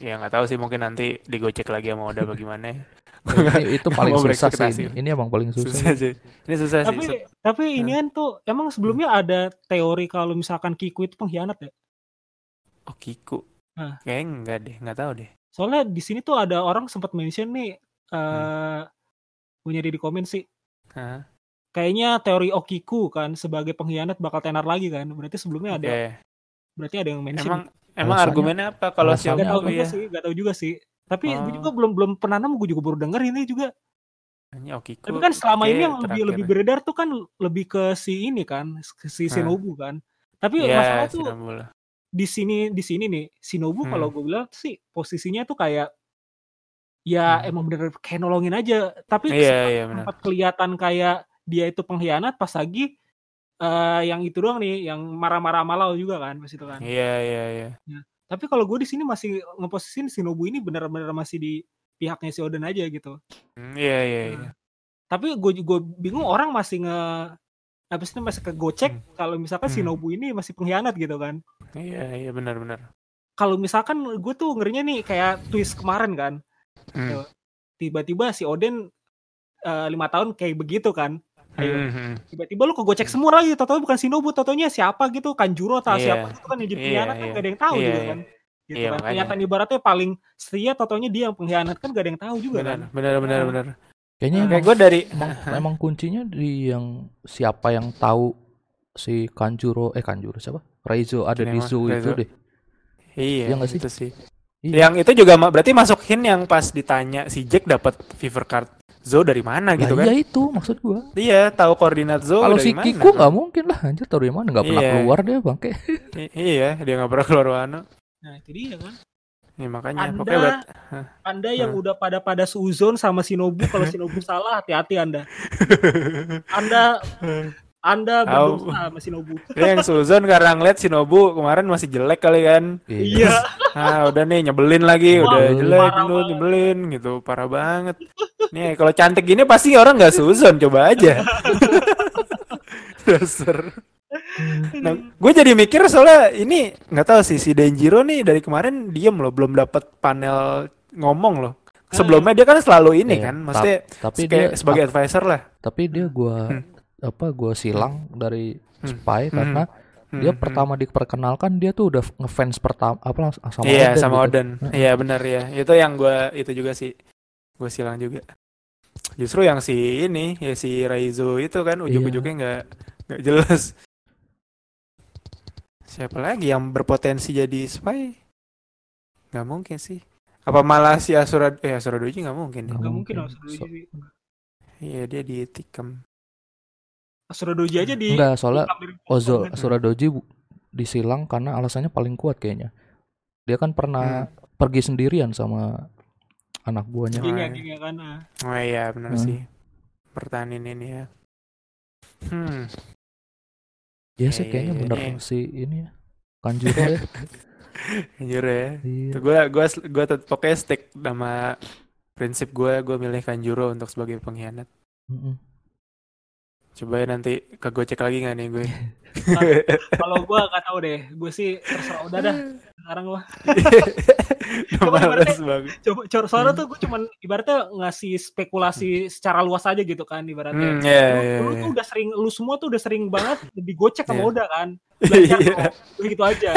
Ya nggak tahu sih mungkin nanti digocek lagi sama Oda bagaimana. [laughs] ya. Ini- itu paling susah sih. Ini, ini emang paling susah. susah sih. Ini susah sih. Tapi tapi ini kan tuh emang sebelumnya ada teori kalau misalkan Kiku itu pengkhianat ya. Oh Kiku. Nah. Kayaknya enggak deh, nggak tahu deh. Soalnya di sini tuh ada orang sempat mention nih eh Hmm. gue nyari di komen sih. Hah? Kayaknya teori Okiku kan sebagai pengkhianat bakal tenar lagi kan. Berarti sebelumnya ada Oke. berarti ada yang mention. Emang emang argumennya apa kalau si Gak tahu ya? sih, gak tahu juga sih. Tapi gue Oh. juga belum belum pernah nemu, gue juga baru denger ini juga. Ini Okiku. Tapi kan selama ini yang lebih terakhir. lebih beredar tuh kan lebih ke si ini kan, ke si. Shinobu kan. Tapi Iya, masalah tuh Sinambul. di sini di sini nih Shinobu Hmm. kalau gue bilang sih posisinya tuh kayak ya Hmm. emang bener kayak nolongin aja. Tapi Iya, sempat, iya benar. sempat kelihatan kayak dia itu pengkhianat pas lagi eh yang itu doang nih, yang marah-marah sama Lau juga kan pas itu kan. Iya, iya, iya. Tapi kalau gue di sini masih ngeposisin Shinobu ini benar-benar masih di pihaknya si Oden aja gitu. Hmm, Iya, iya, iya. Tapi gue gue bingung orang masih nge apa sih masih kegocek Hmm. kalau misalkan Hmm. Shinobu ini masih pengkhianat gitu kan. Iya, iya benar, benar. Kalau misalkan gue tuh ngerinya nih kayak twist kemarin kan. Hmm. Tiba-tiba si Oden eh, lima tahun kayak begitu kan. Ayo. Hmm, hmm. Tiba-tiba lu kegocek semua lagi, tau bukan Shinobu, tau-taunya siapa gitu, Kanjuro atau Iya. siapa gitu kan yang jadi Iya, pengkhianat kan iya. gak ada yang tahu Iya, juga iya. kan. Gitu Iya, kan. makanya. Kelihatan ibaratnya paling setia, tau-taunya dia yang pengkhianat kan gak ada yang tahu juga Benar, kan. benar, benar, Ah. benar. Kayaknya Nah, Kayak gue dari emang, emang kuncinya di yang siapa yang tahu si Kanjuro eh Kanjuro siapa? Raizo ada di Kinemon, Zoo itu deh. Iya, Iya nggak sih? itu sih. Iya. Yang itu juga berarti masuk hint yang pas ditanya si Jack dapat fever card Zo dari mana gitu Lah, kan? iya itu maksud gua. Iya, tahu koordinat Zo Kalau dari si mana? Kiku nggak mungkin lah, anjir tahu dari mana nggak pernah Iya. keluar dia bangke. I- iya, dia nggak pernah keluar Wano. Nah itu dia kan. Ya makanya Anda- pokoknya berat. Anda yang Hmm. udah pada pada suzon sama Shinobu kalau Shinobu salah hati-hati Anda. [laughs] Anda Anda Tahu. berdosa sama Shinobu. Dia yang Suzon karena ngeliat Shinobu kemarin masih jelek kali kan. Iya. [laughs] Ah udah nih nyebelin lagi, Wah, udah jelek lu nyebelin gitu, parah banget. Nih kalau cantik gini pasti orang nggak Suzon, coba aja. [laughs] Dasar. Nah, gue jadi mikir soalnya ini nggak tahu sih si Denjiro nih dari kemarin diem loh, belum dapat panel ngomong loh. Sebelumnya dia kan selalu ini Iya, kan, maksudnya tapi kayak dia sebagai advisor lah. tapi dia gua Hmm. Apa gua silang dari Hmm. spy Hmm. karena Hmm, dia hmm. pertama diperkenalkan dia tuh udah ngefans pertama apa lang- sama Iya Oden sama gitu. Oden. Heeh. Iya benar ya. Itu yang gua itu juga sih. Gue silang juga. Justru yang si ini ya si Raizo itu kan Iya. ujung-ujungnya nggak nggak jelas. Siapa lagi yang berpotensi jadi spy? Nggak mungkin sih. Apa malah si Asura eh Asura Doji nggak mungkin. ya? Nggak Gak mungkin. Asura Doji. Iya dia ditikam. Asura Doji aja di enggak soalnya Ozo. Suradoji bu- disilang karena alasannya paling kuat kayaknya dia kan pernah pergi sendirian sama anak buahnya Hmm. Ya, Oh, geng ya kan. ah. Oh iya benar Hmm. sih. Pertahanin ini ya. Hmm. ya Iya, sih iya, kayaknya iya, bener iya. si ini ya Kanjuro ya [laughs] Anjir ya. iya. Gue gua gua tetep pokoknya stick sama prinsip gue gue milih Kanjuro untuk sebagai pengkhianat. Mm-mm. Coba ya nanti ke gue cek lagi nggak nih gue. Kalau gua gak tahu deh, gue sih terserah udah dah. Sekarang Udah [laughs] Coba ibaratnya- coba coba soalnya tuh gue cuman ibaratnya ngasih spekulasi secara luas aja gitu kan ibaratnya. Hmm, iya, lu, iya, lu iya. tuh udah sering lu semua tuh udah sering banget digocek sama Iya. Oda kan. [laughs] Belajar Iya. Udah gitu aja.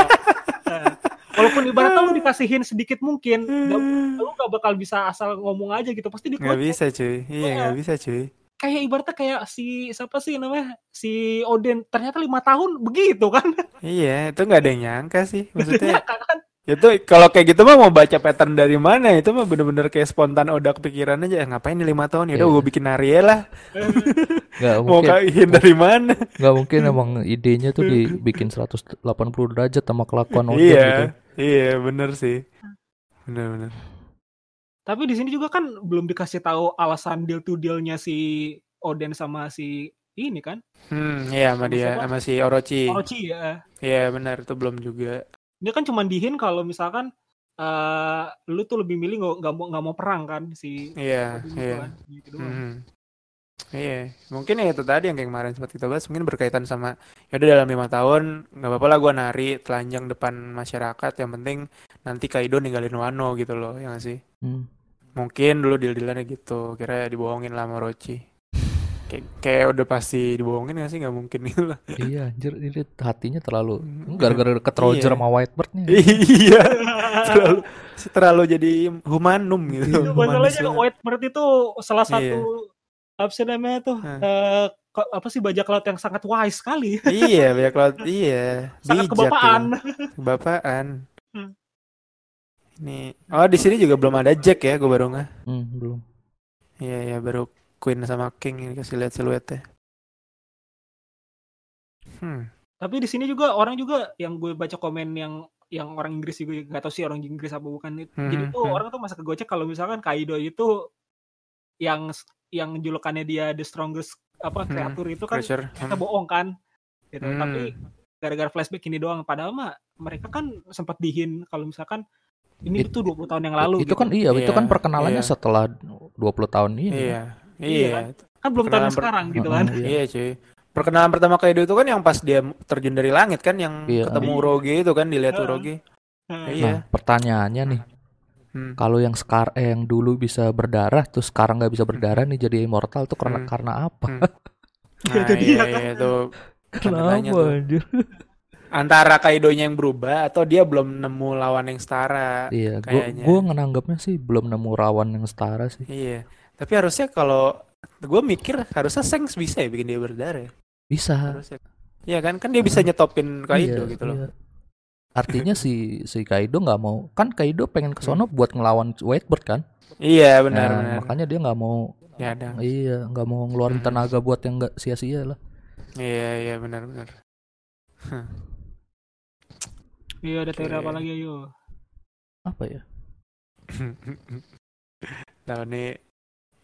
Nah, walaupun ibaratnya lu dikasihin sedikit mungkin, nggak- lu gak bakal bisa asal ngomong aja gitu. Pasti digocek. bisa cuy. Iya Iya. nggak bisa cuy. Kayak ibaratnya kayak si siapa sih namanya? Si Oden ternyata lima tahun begitu kan. Iya itu nggak ada yang nyangka sih. Maksudnya kan itu kalau kayak gitu mah mau baca pattern dari mana? Itu mah bener-bener kayak spontan udah kepikiran aja. "Eh, Ngapain nih lima tahun? Ya udah Iya. gue bikin Ariel lah. [laughs] nggak Mau mungkin kaihin dari mana? nggak mungkin emang idenya tuh dibikin 180 derajat sama kelakuan Oden iya. gitu Iya bener sih. Bener-bener. Tapi di sini juga kan belum dikasih tahu alasan deal to dealnya si Oden sama si ini kan, Hmm, iya sama Sama dia, siapa? sama si Orochi. Orochi ya. Iya benar itu belum juga. Dia kan cuma dihin kalau misalkan eh lu tuh lebih milih nggak mau nggak mau perang kan si Iya, iya. kan, gitu. Mhm. Iya, mungkin ya itu tadi yang kayak kemarin sempat kita bahas mungkin berkaitan sama ya udah dalam lima tahun nggak apa-apa lah gua nari telanjang depan masyarakat yang penting nanti Kaido ninggalin Wano gitu loh ya nggak sih Hmm. Mungkin dulu deal-dealannya gitu kira dibohongin lah sama Orochi kayak, kayak udah pasti dibohongin nggak sih nggak mungkin gitu lah iya anjir ini hatinya terlalu Hmm. gara-gara deket Roger Iya. sama Whitebird nih iya [laughs] terlalu terlalu jadi humanum gitu Iya, Masalahnya. Whitebird itu salah Iya. satu apa sih namanya tuh Hah. eh, ko- apa sih bajak laut yang sangat wise sekali, iya banyak laut iya [laughs] sangat bijak kebapaan. ya. kebapaan. Ini oh di sini juga belum ada Jack ya gue baru nggak Hmm, belum iya iya baru Queen sama King ini kasih lihat siluetnya hmm Tapi di sini juga orang juga yang gue baca komen yang yang orang Inggris juga nggak tahu sih orang Inggris apa bukan. Hmm, Jadi tuh hmm. orang tuh masa kegocek kalau misalkan Kaido itu yang yang julukannya dia the strongest apa Hmm, kreatur itu kan pressure kita Hmm. bohong kan. Gitu. Hmm. Tapi gara-gara flashback ini doang padahal mah mereka kan sempat dihin kalau misalkan ini It- tuh 20 tahun yang lalu itu gitu. kan iya, itu Iya, kan perkenalannya iya. setelah 20 tahun ini iya Iya iya kan belum tahun per- sekarang gitu kan. iya. iya cuy perkenalan pertama Kaido itu kan yang pas dia terjun dari langit kan yang Iya. ketemu Iya. Uroge itu kan dilihat Heeh. Uroge Heeh. Iya. Nah, pertanyaannya nih, hmm. kalau yang sekarang eh, yang dulu bisa berdarah, terus sekarang nggak bisa berdarah nih jadi immortal tuh karena Hmm. karena apa? Hmm. [laughs] Iya, nah iya, ya kan. iya itu Kenapa anjir? Antara Kaidonya yang berubah atau dia belum nemu lawan yang setara Iya, gua Kayaknya. gua nganggapnya sih belum nemu rawan yang setara sih. Iya, tapi harusnya kalau gue mikir harusnya Sengs bisa ya bikin dia berdarah. ya. Bisa. Harusnya. Iya kan, kan dia bisa nyetopin Kaido Iya, gitu loh. iya. Artinya si si Kaido nggak mau kan Kaido pengen ke sono buat ngelawan Whitebird kan? Iya benar Nah, benar. makanya dia nggak mau Ya ada. iya nggak mau ngeluarin Hmm. tenaga buat yang nggak sia-sia lah. Iya iya benar benar. Iya ada teori Oke. apa lagi ayo. apa ya? [laughs] Tahu nih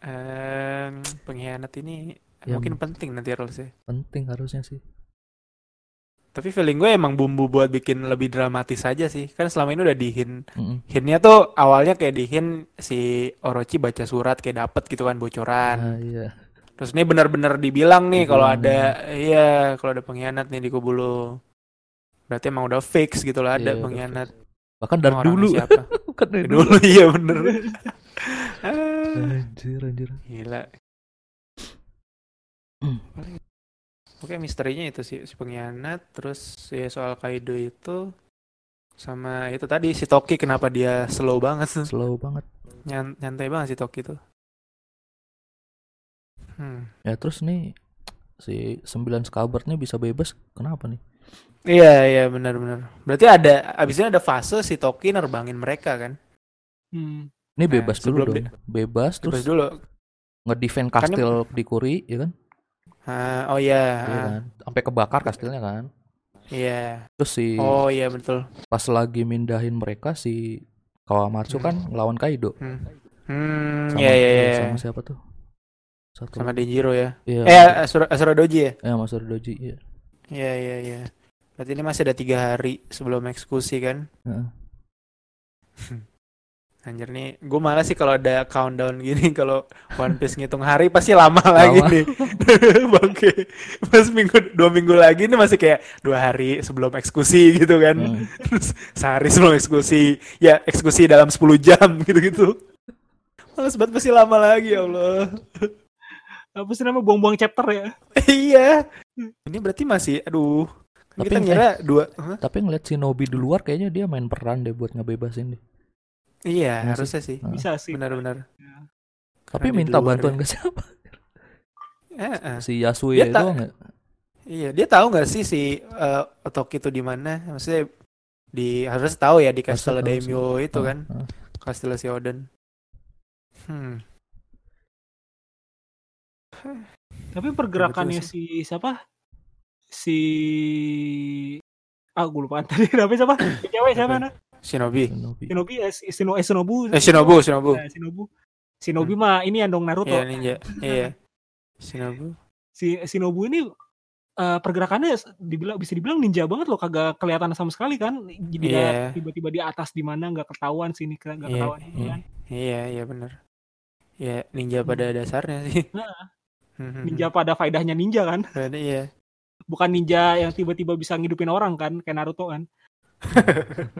em, pengkhianat ini Ya, mungkin penting nanti harusnya. penting harusnya sih. Tapi feeling gue emang bumbu buat bikin lebih dramatis aja sih. Kan selama ini udah dihin. Mm-mm. Hintnya tuh awalnya kayak dihin si Orochi baca surat kayak dapet gitu kan bocoran. Ah, iya. Terus ini benar-benar dibilang nih kalau ada iya kalau ada pengkhianat nih di kubu lu. Berarti emang udah fix gitu lah ada Iya, udah pengkhianat. Bahkan dari dulu. siapa? [laughs] Bukan dari dulu. dulu iya bener. [laughs] Ah, Anjir, anjir. Gila. Hmm. Oke misterinya itu sih si pengkhianat terus ya soal Kaido itu sama itu tadi si Toki kenapa dia slow banget Slow banget. Nyan- nyantai banget si Toki tuh. Hmm. Ya terus nih si sembilan skabernya bisa bebas kenapa nih? Iya iya benar-benar. Berarti ada abisnya ada fase si Toki nerbangin mereka kan. Hmm. Ini Nah, bebas dulu sebelum dong. Bebas Terus terus dulu. ngedefend Kan- kastil di Kuri, ya kan? Ah, oh iya. Iya ah, kan? Sampai kebakar kastilnya kan. Iya. Terus si Oh iya betul. pas lagi mindahin mereka si Kawamatsu Hmm. kan ngelawan Kaido. Hmm. Hmm, Sama, iya iya iya. sama siapa tuh? Satu. Sama Denjiro ya. Iya. Eh Asura, Asura Doji ya? Ya Mas Doji, iya. Iya iya iya. Berarti ini masih ada tiga hari sebelum eksekusi kan? Heeh. [laughs] Anjir nih, gue malah sih kalau ada countdown gini [laughs] kalau One Piece ngitung hari pasti lama lagi nih. [laughs] Bangke. Pas minggu dua minggu lagi nih masih kayak dua hari sebelum eksekusi gitu kan. Hmm. Terus sehari sebelum eksekusi, ya eksekusi dalam 10 jam gitu-gitu. Males banget pasti lama lagi ya Allah. Apa sih namanya buang-buang chapter ya? [laughs] iya. Ini berarti masih aduh. Tapi kita eh, ngira dua Hah? Tapi ngeliat Shinobi di luar kayaknya dia main peran deh buat ngebebasin deh. Iya, Iya sih. harusnya sih. Heeh. Bisa sih. Benar-benar. Tapi Karena di minta bantuan ya. ke siapa? Eh, eh. Si Yasue Dia itu tak- nggak? Iya, dia tahu nggak sih si eh, Otoki itu di mana? Maksudnya di harus tahu ya di Castle. Daimyo itu Heeh, kan, heeh. Castle si Oden. Hmm. Tapi pergerakannya si siapa? Si ah gue lupa [laughs] tadi namanya siapa? Si Cewek siapa Apa? nah? Shinobi. Shinobi. Shinobi eh, si- Shino, eh, Shinobu. Eh Shinobu, Shinobu. Nah, Shinobu. Shinobi mah ini yang dong Naruto. Iya, ninja. Iya. Shinobu. Si Shinobu ini eh, pergerakannya dibilang bisa dibilang ninja banget loh kagak kelihatan sama sekali kan jadi Iya. dia tiba-tiba di atas di mana nggak ketahuan sini nggak Iya, ketahuan ini iya. kan Iya, iya benar. Ya, ninja pada dasarnya sih. Nah. Hmm, ninja pada faedahnya ninja kan [laughs] Pada- iya. bukan ninja yang tiba-tiba bisa ngidupin orang kan kayak Naruto kan [laughs]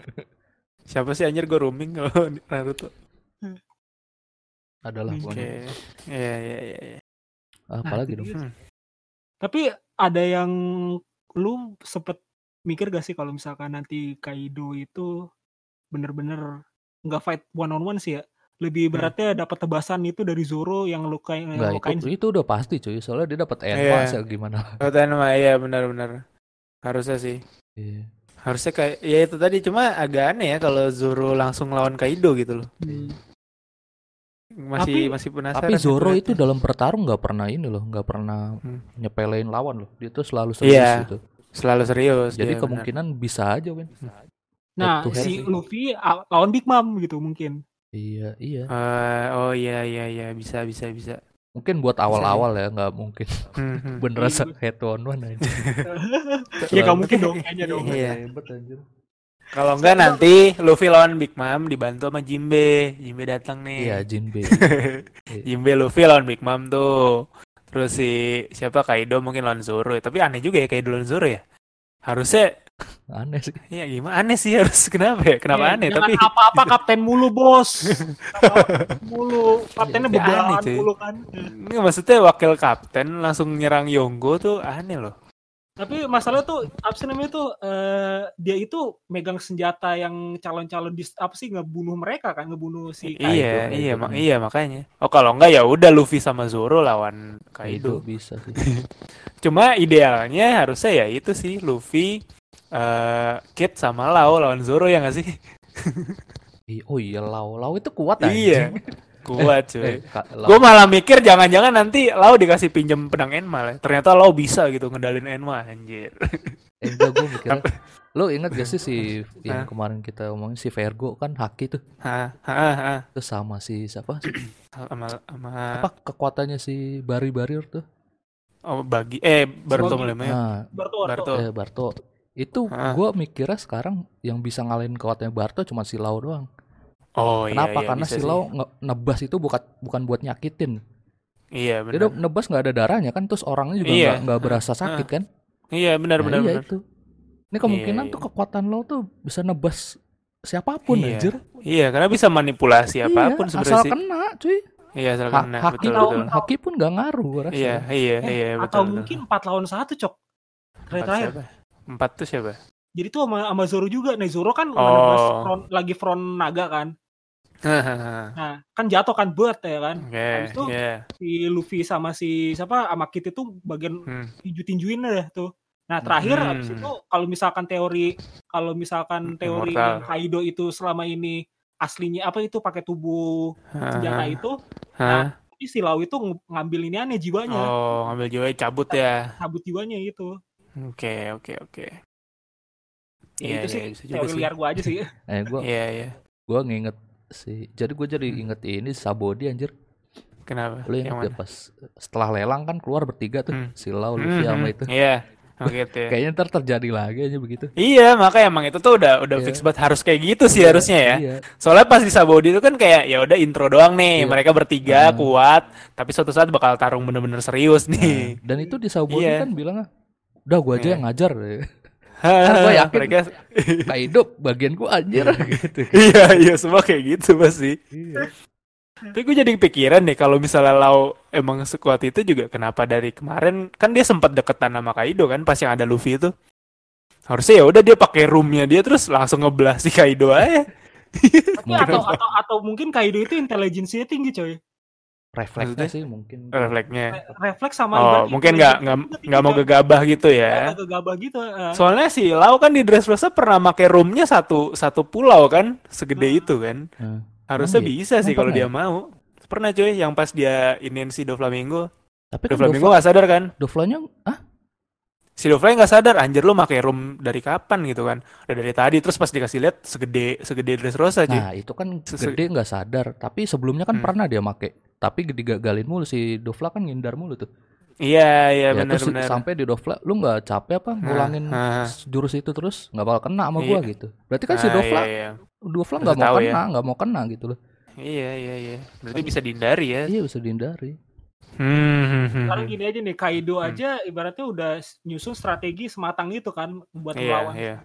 Siapa sih anjir gue roaming kalau [laughs] Naruto? Adalah pokoknya. Iya, iya, iya, iya. Apalagi Nah, dong? itu dia. Hmm. tapi ada yang lu sempet mikir gak sih kalau misalkan nanti Kaido itu bener-bener nggak fight one on one sih ya lebih Hmm. beratnya dapat tebasan itu dari Zoro yang lukain yang Enggak, lukain itu, itu udah pasti cuy. Soalnya dia dapat Iya. advance ya gimana. [laughs] Kata mah iya benar-benar. Harusnya sih. Iya. Harusnya kayak ya itu tadi cuma agak aneh ya kalau Zoro langsung lawan Kaido gitu loh. Hmm. Masih Tapi- masih penasaran. Tapi Zoro itu dalam bertarung nggak pernah ini loh, nggak pernah Hmm. nyepelein lawan loh. Dia tuh selalu serius Iya, gitu. selalu serius. Jadi dia, kemungkinan bisa aja, Win. nah si. Luffy lawan Big Mom gitu mungkin Iya, iya. Eh, oh iya iya iya bisa bisa bisa. Mungkin buat awal-awal ya, nggak mungkin Hmm, hmm. [laughs] bener rasa head to one aja. [laughs] ya nggak mungkin dong kayaknya dong Iya. Hebat anjir. Kalau enggak nanti Luffy lawan Big Mom dibantu sama Jimbe. Jimbe datang nih. Iya, Jinbe. [laughs] Jimbe Luffy lawan Big Mom tuh. Terus si siapa Kaido mungkin lawan Zoro. Tapi aneh juga ya Kaido lawan Zoro ya. Harusnya [laughs] Aneh sih. ya gimana aneh sih harus [laughs] kenapa ya? Kenapa Eh, aneh? Tapi apa-apa kapten mulu bos [laughs] mulu kaptennya Iya, begalan aneh, mulu kan Nggak, maksudnya wakil kapten langsung nyerang Yonggo tuh aneh loh. tapi masalah tuh apa sih namanya tuh eh, dia itu megang senjata yang calon-calon dis apa sih ngebunuh mereka kan ngebunuh si Kaido. iya, Kaido. iya, mak- iya makanya. Oh kalau enggak ya udah Luffy sama Zoro lawan Kaido Kaido. bisa sih. Cuma idealnya harusnya ya itu sih Luffy eh Kid sama Lau lawan Zoro ya nggak sih? Ih, Oh iya, Lau. Lau itu kuat Iya. anjing. Kuat [laughs] Eh, cuy. Lau. Gue malah mikir jangan-jangan nanti Lau dikasih pinjem pedang Enma lah. Ternyata Lau bisa gitu ngendalin Enma anjir. Eh, enggak, gue mikirnya Lo ingat gak sih si [laughs] yang kemarin kita omongin si Vergo kan Haki tuh. Hah, hah, hah. Terus sama si siapa? [clears throat] Sama, sama Apa kekuatannya si Bari Barir tuh? oh bagi eh Barto mulai Nah, Barto, Barto. Barto. eh, Barto. Itu gua mikirnya sekarang yang bisa ngalahin kekuatannya Barto cuma si Lau doang. Oh iya Kenapa? iya Karena bisa si sih. Lau nge- nebas itu bukan bukan buat nyakitin. Iya Dia benar. udah nebas nggak ada darahnya kan, terus orangnya juga Iya. nggak nggak berasa sakit kan? Iya benar Nah, benar iya benar. itu. Ini kemungkinan Iya, tuh kekuatan lo tuh bisa nebas siapa pun Iya. anjir. Iya, karena bisa manipulasi apa pun iya, sebenarnya asal sih. kena cuy. Iya, asal Ha- kena. haki, Betul betul. haki pun gak ngaruh gua rasa. Iya, iya, Eh, iya, betul. Atau betul. mungkin 4 lawan 1, Cok. Terakhir. Empat tuh siapa? Jadi tuh sama, sama Zoro juga. Nih Zoro kan Oh. front, lagi front naga kan. [laughs] Nah, kan jatuh kan bird ya kan. Oke, Habis itu iya. si Luffy sama si siapa sama Kit itu bagian Hmm. tinju-tinjuin dah tuh. Nah, terakhir Hmm. habis itu kalau misalkan teori kalau misalkan teori Immortal. Kaido itu selama ini aslinya apa itu pakai tubuh senjata itu, Hah? nah, tapi si Lau itu ng- ngambil ini aneh jiwanya, Oh, ngambil jiwa cabut ya. cabut jiwanya itu. Oke, oke, oke. Ya, Iya, itu iya, sih teori sih. liar gua aja sih. [laughs] Eh gua Iya, iya. gua nginget sih. Jadi gua jadi Hmm. inget ini Sabodi anjir. Kenapa? Lu Yang inget gak pas setelah lelang kan keluar bertiga tuh. Hmm. Si Lau, Luffy Hmm, sama hmm. itu. Iya, [laughs] oh gitu ya. Kayaknya ntar terjadi lagi aja begitu. Iya, makanya emang itu tuh udah udah Iya. fix banget harus kayak gitu sih harusnya ya. Iya. Soalnya pas di Sabodi itu kan kayak ya udah intro doang nih, Iya. mereka bertiga Hmm. kuat, tapi suatu saat bakal tarung bener-bener serius nih. Nah, dan itu di Sabodi Iya. kan bilang udah gua aja Iya. yang ngajar. [laughs] gua yakin. mereka [laughs] Kaido bagian gua anjir gitu. iya iya semua kayak gitu pasti. Iya. Tapi gue jadi kepikiran nih kalau misalnya Lau emang sekuat itu juga kenapa dari kemarin kan dia sempat deketan sama Kaido kan pas yang ada Luffy itu. Harusnya ya udah dia pakai roomnya dia terus langsung ngebelah si Kaido aja. Tapi atau, atau atau mungkin Kaido itu intelijensinya tinggi coy. Refleksnya sih mungkin. Refleksnya. Re- Refleks sama Oh, ibaratnya mungkin nggak intelijensinya nggak tinggi, nggak mau gegabah gitu ya. gegabah gitu. eh. Soalnya si Lau kan di Dressrosa pernah pakai roomnya satu satu pulau kan, segede Hmm. itu kan. Nah, Harusnya iya? bisa sih kalau dia mau. Pernah cuy, yang pas dia iniin si Doflamingo. tapi kan Doflamingo Dofla, nggak sadar kan? Doflanya ah Si Dofla nggak sadar, anjir lu pakai room dari kapan gitu kan? Udah dari tadi, terus pas dikasih lihat segede segede Dressrosa cuy. Nah, itu kan Sesu- gede nggak sadar. Tapi sebelumnya kan Hmm. pernah dia make. Tapi digagalin mulu si Dofla kan ngindar mulu tuh. Iya iya ya terus benar-benar. sampai di Dofla, lu nggak capek apa ngulangin nah. s- jurus itu terus nggak bakal kena sama gua Iya. gitu. Berarti kan si Ah, Dofla, Iya iya. Dofla Harus nggak mau tahu ya. kena, nggak mau kena gitu loh. Iya iya iya. Berarti bisa dihindari ya. Iya bisa dihindari. Hmm, hmm, hmm, Sekarang hmm. gini aja nih, Kaido Hmm. aja ibaratnya udah nyusun strategi sematang itu kan buat Iya melawan iya.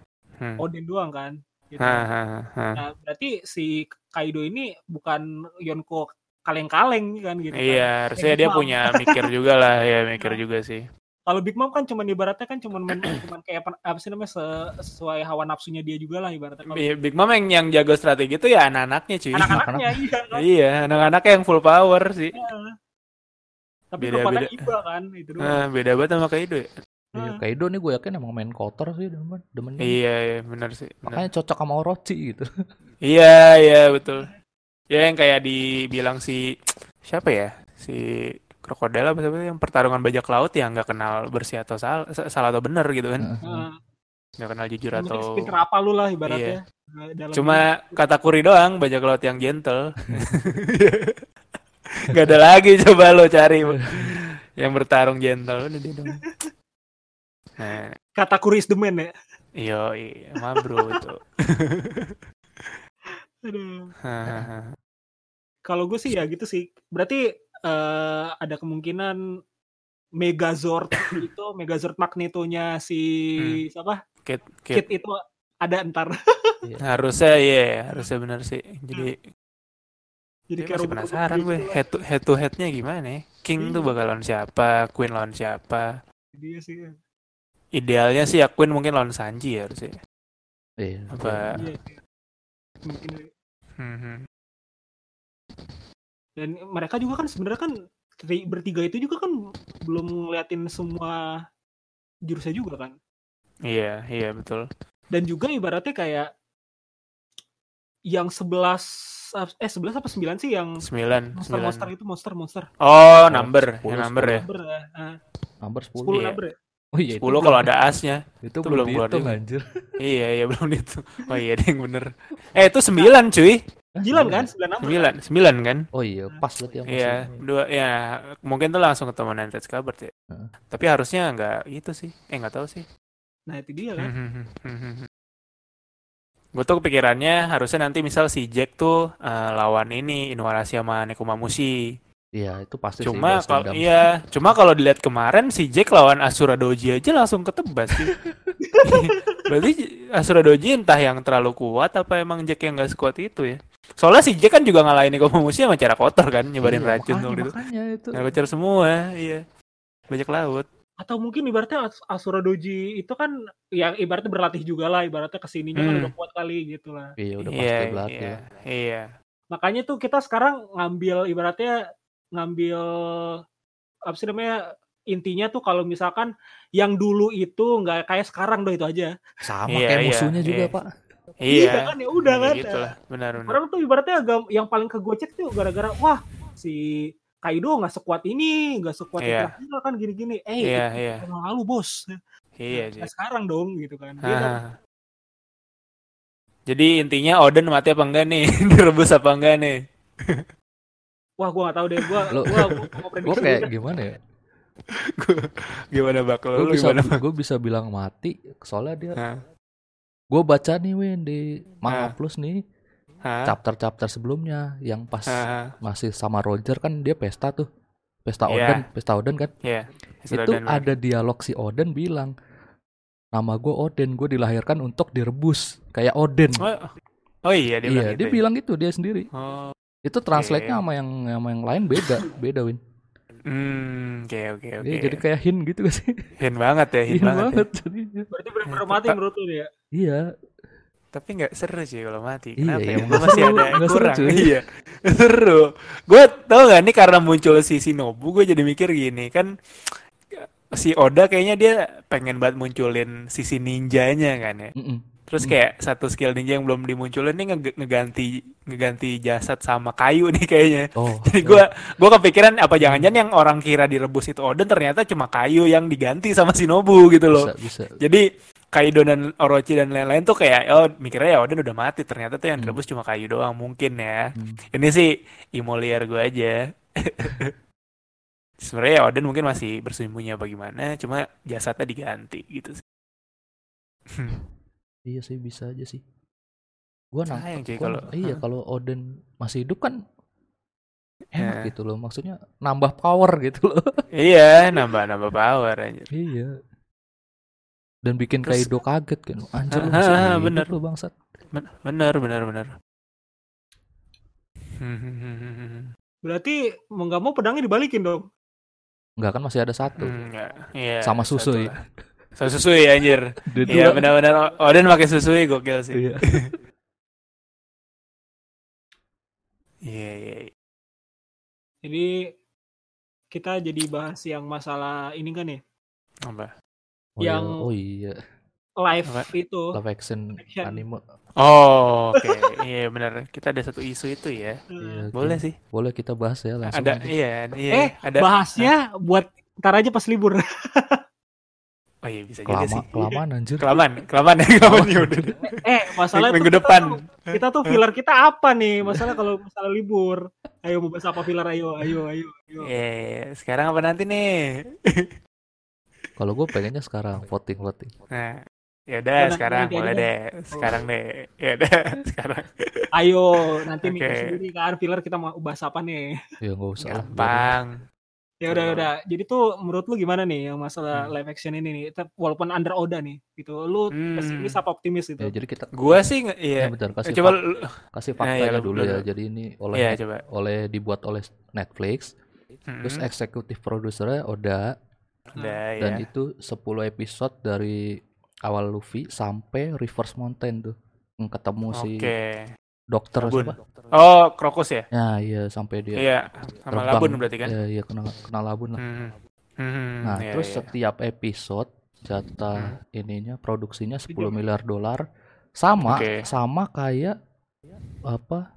Hmm. Odin doang kan. Gitu. Ha, ha, ha. Nah, berarti si Kaido ini bukan Yonko kaleng-kaleng kan gitu. kan. Iya, harusnya Big dia Mom. punya mikir juga lah, ya [laughs] mikir juga sih. Kalau Big Mom kan cuman ibaratnya kan cuman main, [coughs] cuman kayak apa, apa sih namanya se- sesuai hawa nafsunya dia juga lah ibaratnya. Kalau Bi- Big Mom yang yang jago strategi itu ya anak-anaknya cuy. anak-anaknya iya [laughs] kan. Iya, anak-anaknya yang full power sih. Tapi Beda- kepada beda. Iba kan itu doang. Nah, beda banget sama Kaido ya. Iya, Ah. Kaido nih gue yakin emang main kotor sih demen, demennya. Iya, iya, benar sih. benar. Makanya cocok sama Orochi gitu. Iya, iya, betul. Ya yang kayak dibilang si siapa ya? Si krokodil apa siapa yang pertarungan bajak laut yang nggak kenal bersih atau salah, salah atau benar gitu kan. Nggak kenal jujur atau sepinter apa lu lah ibaratnya. Eh, dalam Cuma kata kuri doang bajak laut yang gentle. [laughs] Gak ada lagi coba lo cari yang bertarung gentle udah dia dong. Nah, kata kuris the man ya. iyo, iya, mah bro itu. [laughs] Aduh. [laughs] Kalau gue sih ya gitu sih. Berarti eh, ada kemungkinan Megazord [coughs] itu Megazord Magnetonya si siapa? Kit, Kit kit. itu ada entar. Harusnya iya, harusnya benar sih. Jadi Jadi Gue kayak masih penasaran gitu gue head to head to headnya gimana ya? King tuh Iya. bakal lawan siapa? Queen lawan siapa? Dia sih. Idealnya sih ya Queen mungkin lawan Sanji ya harusnya. Iya. Apa? Iya. Mungkin Hmm. dan mereka juga kan sebenarnya kan bertiga itu juga kan belum ngeliatin semua jurusnya juga kan Iya, iya betul. dan juga ibaratnya kayak yang 11 eh 11 apa 9 sih yang Sembilan, monster sembilan. monster itu monster monster Oh, number, sepuluh, yang number ya. number eh, Number 10. 10 Iya. number ya Oh iya 10 itu kalau ada asnya. [laughs] itu itu belum belum keluar dihitung anjir. [laughs] Iya, iya belum itu. [laughs] Oh iya, deh bener. Eh, itu 9 cuy. Sembilan kan? Sembilan nama. 9, 9 kan? Oh iya, pas berarti yang Iya, dua ya mungkin tuh langsung ketemu Nantes Kabert ya. Heeh. Tapi harusnya nggak itu sih. Eh nggak tahu sih. Nah itu dia kan. Gue tuh kepikirannya harusnya nanti misal si Jack tuh eh, lawan ini Inuarashi sama Nekomamushi. Iya, itu pasti sih Cuma balas kalau iya, cuma kalau dilihat kemarin si Jack lawan Asura Doji aja langsung ketebas sih. [laughs] Berarti Asura Doji entah yang terlalu kuat apa emang Jack yang nggak sekuat itu ya. Soalnya si Jack kan juga ngalahin Nekomamushi sama cara kotor kan, nyebarin Iya, racun makanya, tuh gitu. Makanya itu. Nah, bocor semua, iya. Bajak laut. Atau mungkin ibaratnya As- Asura Doji itu kan yang ibaratnya berlatih juga lah. Ibaratnya ke sininya kan Hmm. udah kuat kali gitu lah. Iya, udah Iya, pasti berarti. iya, iya. Makanya tuh kita sekarang ngambil ibaratnya ngambil apa sih namanya intinya tuh kalau misalkan yang dulu itu nggak kayak sekarang doh itu aja. Sama Iya, kayak iya, musuhnya juga, iya. Pak. Iya. kan ya udah kan. Gitu lah, benar benar. Orang tuh ibaratnya agak yang paling kegocek tuh gara-gara wah si Kaido nggak sekuat ini, nggak sekuat Iya. itu kan gini-gini. Eh, Iya, itu iya. tahun lalu bos. Iya, Nah, Jack. sekarang dong gitu kan. Dia kan. Jadi intinya Odin mati apa enggak nih? [laughs] Direbus apa enggak nih? [laughs] wah gua nggak tahu deh gua Lo- gua, gua mau Gue prediksi kayak gimana ya? Gimana bakal Gue lu bisa gimana? Gue bisa bilang mati soalnya dia gue baca nih Win di Manga. Plus nih chapter-chapter sebelumnya yang pas Hah? masih sama Roger kan dia pesta tuh. Pesta Iya. Odin, pesta Odin kan. Iya. itu Odin lah. ada dialog si Odin bilang nama gue Odin, gue dilahirkan untuk direbus kayak Odin. Oh, oh iya dia iya, bilang gitu. dia ya? bilang gitu dia sendiri. Oh. Itu translate-nya sama yang sama yang lain beda, beda Win. Hmm, oke oke oke. Iya, jadi kayak hint gitu gak sih? Hin banget ya, hin banget. banget ya. jadinya. Berarti benar-benar mati menurut lu ya. Iya, Tapi nggak seru sih kalau mati. Iya, Kenapa iya, ya? nggak Gua masih seru, ada seru, kurang. cuy. Iya. Seru. Gue tau gak nih karena muncul si Shinobu gue jadi mikir gini kan si Oda kayaknya dia pengen banget munculin sisi ninjanya kan ya. Mm-mm. Terus Hmm. kayak satu skill ninja yang belum dimunculin nih nge- ngeganti ngeganti jasad sama kayu nih kayaknya. Oh, [laughs] Jadi gue gua kepikiran apa jangan-jangan yang orang kira direbus itu Oden ternyata cuma kayu yang diganti sama Shinobu gitu loh. bisa bisa. Jadi Kaido dan Orochi dan lain-lain tuh kayak oh mikirnya ya Oden udah mati ternyata tuh yang Hmm. direbus cuma kayu doang mungkin ya. Hmm. Ini sih imoliar gue aja. [laughs] Sebenarnya ya Oden mungkin masih bersembunyi apa gimana, cuma jasadnya diganti gitu sih. [laughs] Iya sih bisa aja sih. Gua nang Sayang cuy gua- kalau- iya kalau Odin masih hidup kan enak Ya. gitu loh. Maksudnya nambah power gitu loh. [laughs] iya, nambah-nambah power aja. iya. Dan bikin Terus- Kaido kaget kan. Anjir lu [laughs] masih ah, hidup bener. lu bangsat. Ben- Bener, bener, bener. [laughs] Berarti mau nggak mau pedangnya dibalikin dong. Enggak kan masih ada satu. Hmm, nggak. Iya, Sama satu susui. Sama susui anjir. Iya benar-benar Odin pakai susui gokil sih. Iya. [laughs] Iya iya. iya. Jadi kita jadi bahas yang masalah ini kan ya. Apa? Oh, iya. Yang- oh iya, Live Apa? itu. live action Action. anime. Oh oke iya benar. Kita ada satu isu itu ya. Iya, oke. Boleh sih. Boleh kita bahas ya langsung. Ada aja. iya iya. Eh, ada. bahasnya buat ntar aja pas libur. [laughs] Oh iya bisa juga Kelama, sih. kelamaan anjir. Kelamaan, kelamaan ya kelamaan ya udah. eh, masalah Minggu tuh kita depan. tuh- Kita tuh filler kita apa nih? Masalah kalau masalah libur. Ayo mau bahas apa filler ayo, ayo, ayo, ayo. Iya, iya. sekarang apa nanti nih? Kalau gue pengennya sekarang voting voting. Nah, ya udah sekarang nanti boleh aja deh. Sekarang deh. Ya udah [laughs] sekarang. Ayo, nanti mikir Oke. sendiri kan filler kita mau bahas apa nih. Ya nggak usah. lah, Gampang. Ya udah, Hmm. udah. Jadi tuh menurut lu gimana nih yang masalah Hmm. live action ini nih? Tetap- Walaupun under Oda nih, gitu. Lu Hmm. pesimis apa optimis gitu? Ya, jadi kita Gua sih nge- ya, iya. bentar kasih Coba fak- kasih Nah, faktanya iya, lu dulu dulu. ya. Jadi ini oleh Iya, coba. oleh dibuat oleh Netflix. Terus Mm-mm. eksekutif produsernya Oda Udah ya. dan itu 10 episode dari awal Luffy sampai Reverse Mountain tuh. Yang ketemu si Oke. dokter Labun. siapa? Oh, Krokus ya? Ya iya sampai dia Iya, sama terbang. Labun berarti kan? Iya iya kena kena labun lah. Hmm. Hmm, Nah, iya, terus iya. setiap episode jatah Hmm. ininya produksinya 10 Video. miliar dolar sama Oke. sama kayak apa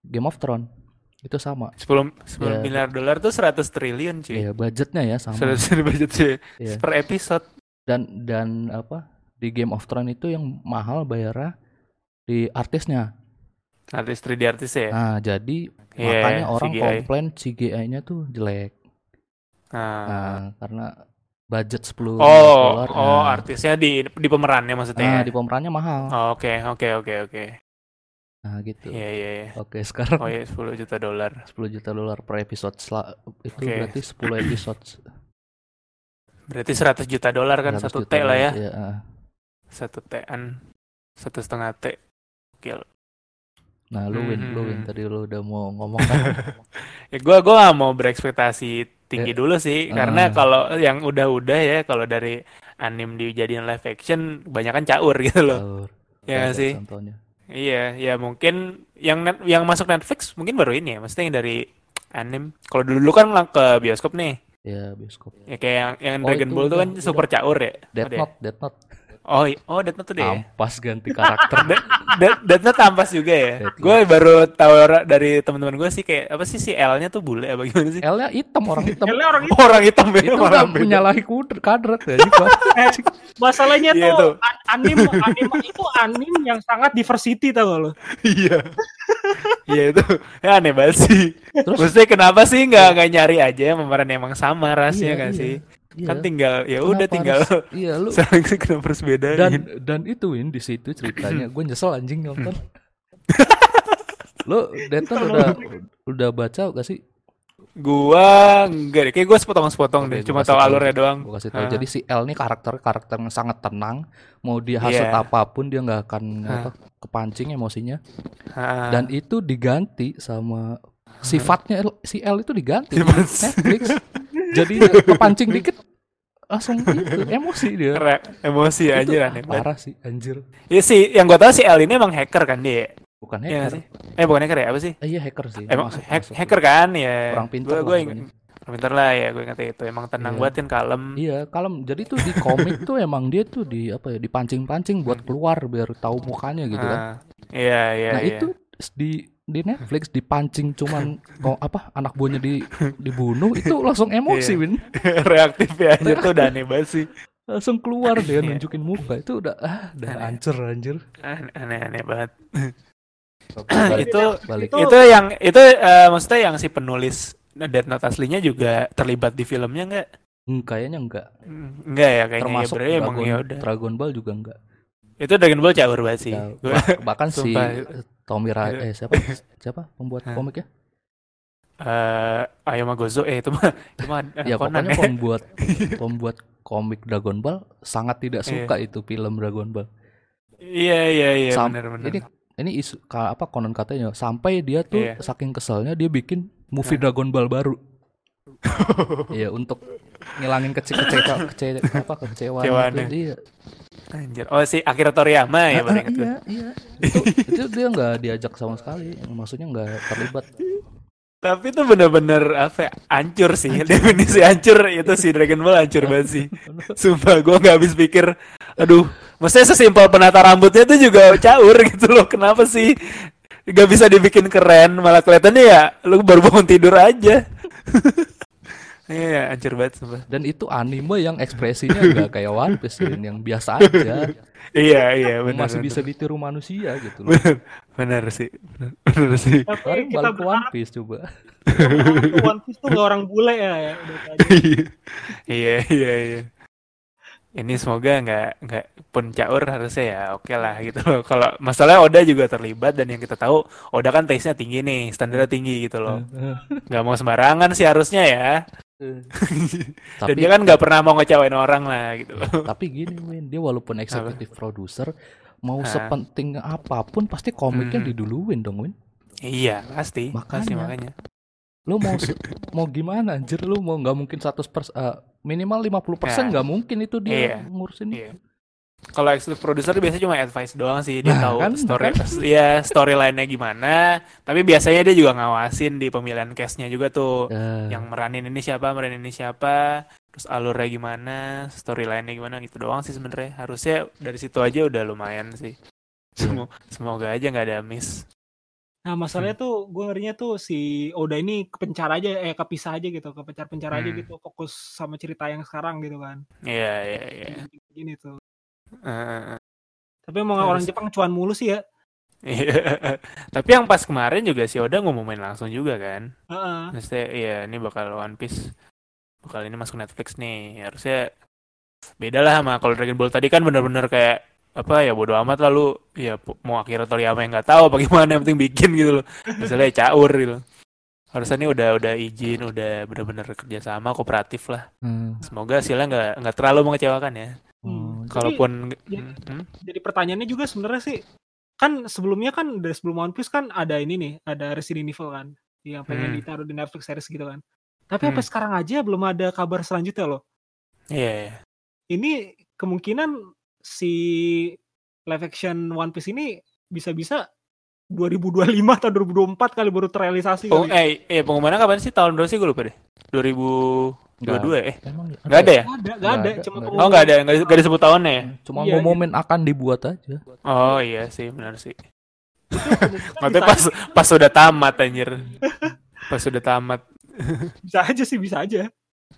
Game of Thrones. Itu sama. 10 10 Ya. miliar dolar tuh 100 triliun cuy. Iya, budgetnya ya sama. 100 triliun budget cuy. Iya. Per episode. Dan dan apa? Di Game of Thrones itu yang mahal bayarnya di artisnya. Artis 3D artis ya. Nah, jadi Iya, makanya orang CGI. komplain CGI-nya tuh jelek. Nah. Nah, karena budget 10 Oh, dolar. oh nah, artisnya di di pemerannya maksudnya. nah, ya? di pemerannya mahal. Oh, Oke, oke, oke, oke. Nah, gitu. Iya, iya, iya. Oke, sekarang Oh iya, 10 juta dolar. 10 juta dolar per episode itu Oke. berarti 10 episode Berarti 100 juta dolar kan 100 satu T lah ya. iya, ah. Satu T-an. Satu setengah T. Gil. Nah, lu win, lu win Hmm. tadi lu udah mau ngomong kan. [laughs] Ya gua gua gak mau berekspektasi tinggi Ya. dulu sih karena Ah. kalau yang udah-udah ya kalau dari anim dijadiin live action kebanyakan caur gitu loh. Sahur. Ya Ada sih? Contohnya. Iya, ya mungkin yang net, yang masuk Netflix mungkin baru ini ya, maksudnya yang dari anim. Kalau dulu kan lang- ke bioskop nih, Ya, bioskop. ya kayak yang, yang Oh, Dragon itu Ball tuh udah- kan super caur ya. Death ya? Note, Death Note. Oh, oh Death Note tuh deh. ya? Ampas ganti karakter. [laughs] Death Note ampas juga ya. Gue baru tahu dari teman-teman gue sih kayak apa sih si L-nya tuh bule apa gimana sih? L-nya hitam orang hitam. L-nya orang itu. Orang hitam ya, itu udah beda. menyalahi kuder kadret ya juga. Eh, masalahnya Iya tuh, tuh. an- anim anim itu anim yang sangat diversity tau gak lo? Iya. Iya itu ya aneh banget sih. Terus Maksudnya kenapa sih nggak nggak nyari aja yang pemeran emang sama rasnya Iya, kan iya. sih? Iya, Kan tinggal ya udah tinggal harus- iya lu [laughs] saling kenapa harus bedain. dan dan itu Win di situ ceritanya. Gue nyesel anjing nonton. [laughs] Lu Denton udah udah baca gak sih? Gua enggak deh, kayak gua sepotong-sepotong deh, gua cuma tahu tahu. alurnya doang. gue kasih tahu. Ah. jadi si L nih karakter karakter yang sangat tenang. Mau dia hasut Iya. apa pun dia nggak akan apa, kepancing emosinya. Ah. dan itu diganti sama sifatnya L- si L itu diganti. Sifat- Netflix [laughs] jadi kepancing dikit langsung itu emosi dia Re- emosi Itu anjir aneh parah sih anjir Iya sih, yang gua tahu si L ini emang hacker kan dia. bukan Iya hacker sih? Eh bukan hacker ya, apa sih? Eh, iya hacker sih Emang Masuk- hack- masuk. hacker kan ya. Orang pintar orang pintar lah ya, gue ingat itu. Emang tenang banget kan, kalem. Iya, kalem. Jadi tuh di komik tuh emang dia tuh di apa ya, dipancing-pancing buat keluar biar tahu mukanya gitu kan. Ah, Iya, iya, Nah, iya. itu di di Netflix dipancing cuman kok apa anak buahnya di dibunuh itu langsung emosi, Iya. Win. [laughs] reaktif ya anjir tuh udah aneh banget sih. Langsung keluar dia Iya. nunjukin muka. Itu udah ah, udah Aneh. anjir anjir. Aneh- Aneh-aneh banget. Balik, [clears throat] itu balik. Itu- itu yang itu eh, maksudnya yang si penulis Death Note aslinya juga terlibat di filmnya enggak? Hmm, kayaknya enggak. Enggak ya kayaknya ya Termasuk berarti emang Dragon, ya udah. Dragon Ball juga enggak. Itu Dragon Ball caur banget sih. Ya, [laughs] bah- bahkan si. Tommy Ra Iya. eh siapa? [laughs] Siapa pembuat Hah? komiknya? eh Ayoma Gozo eh itu mah itu mah eh, ya Conan pokoknya ya. [laughs] pembuat pembuat komik Dragon Ball sangat tidak Iya. suka itu film Dragon Ball. Iya iya iya benar benar. Ini ini isu apa konon katanya sampai dia tuh Iya. saking keselnya dia bikin movie Dragon Ball baru. Iya untuk ngilangin kece kece kece apa kekecewaan Kecewaannya. itu. Iya. Anjir. Oh si Akira Toriyama ya Ah, ah, iya, iya. Itu, itu dia nggak diajak sama sekali. Maksudnya nggak terlibat. Tapi itu bener-bener apa ya, hancur sih. Definisi hancur itu si Dragon Ball hancur banget sih. Sumpah gue nggak habis pikir. Aduh, maksudnya sesimpel penata rambutnya itu juga caur gitu loh. Kenapa sih? Gak bisa dibikin keren, malah kelihatannya ya lu baru bangun tidur aja. [laughs] Iya, hancur banget sumpah. Dan itu anime yang ekspresinya nggak kayak One Piece Rin, yang biasa aja. [laughs] Iya, iya, benar. masih benar. bisa ditiru manusia gitu loh. Bener, bener sih, bener, bener sih. Tapi kita balik ke One Piece coba. One Piece tuh gak orang bule ya. ya. Udah tadi. [laughs] iya, iya, iya. Ini semoga nggak nggak pun caur harusnya ya oke lah gitu loh. [laughs] Kalau masalah Oda juga terlibat dan yang kita tahu Oda kan taste-nya tinggi nih, standarnya tinggi gitu loh. [laughs] Nggak mau sembarangan sih harusnya ya. [laughs] Dan tapi dia kan nggak pernah mau ngecewain orang lah gitu loh. tapi gini Win, dia walaupun eksekutif produser mau Ah. sepenting apa pun pasti komiknya Hmm. diduluin dong Win. Iya, pasti. Pasti Makanya. makanya. Lu mau mau gimana anjir lu mau nggak mungkin 100 pers eh, minimal 50% Ya. nggak mungkin itu dia Iya. ngurusin Iya. Kalau eksekutif produser biasanya cuma advice doang sih, dia Nah, tahu kan, story ya [laughs] storyline-nya gimana. Tapi biasanya dia juga ngawasin di pemilihan cast-nya juga tuh. Eh, yang meranin ini siapa, meranin ini siapa, terus alurnya gimana, storyline-nya gimana gitu doang sih sebenarnya. Harusnya dari situ aja udah lumayan sih. Semo- Semoga aja nggak ada miss. Nah masalahnya tuh gue ngerinya tuh si Oda ini kepencar aja, eh kepisah aja gitu, kepencar-pencar aja Hmm. gitu, fokus sama cerita yang sekarang gitu kan. Iya, iya, iya. Gini tuh. Eh, Tapi emang Harus- orang Jepang cuan mulu sih ya. Iya. [laughs] Tapi yang pas kemarin juga si Oda ngumumin langsung juga kan. Heeh. Maksudnya iya ini bakal One Piece bakal ini masuk Netflix nih. Harusnya beda lah sama kalau Dragon Ball tadi kan bener-bener kayak apa ya bodo amat lalu ya pu- mau Akira Toriyama yang nggak tahu apa gimana yang penting bikin gitu loh. Misalnya caur gitu. Harusnya ini udah udah izin, udah bener-bener kerjasama kooperatif lah. Hmm. Semoga hasilnya nggak nggak terlalu mengecewakan ya. Oh, Tapi Kalaupun ya- Hmm, jadi pertanyaannya juga sebenarnya sih kan sebelumnya kan dari sebelum One Piece kan ada ini nih, ada Resident Evil kan yang pengen Hmm. ditaruh di Netflix series gitu kan. Tapi Hmm. sampai sekarang aja belum ada kabar selanjutnya loh. iya, iya. Ini kemungkinan si live action One Piece ini bisa-bisa 2025 atau 2024 kali baru terrealisasi Oh, kali. eh, eh pengumumannya kapan sih? Tahun berapa sih gue lupa deh. 2022 eh. Emang Nggak ada ya? Nggak ada, nggak Nggak ada, ada, cuma nggak Oh nggak ada, nggak, disebut tahunnya ya? Cuma Iya, ngumumin akan dibuat aja. Oh iya sih, benar sih. Maksudnya pas pas sudah tamat anjir. [laughs] Pas sudah tamat. bisa aja sih bisa aja.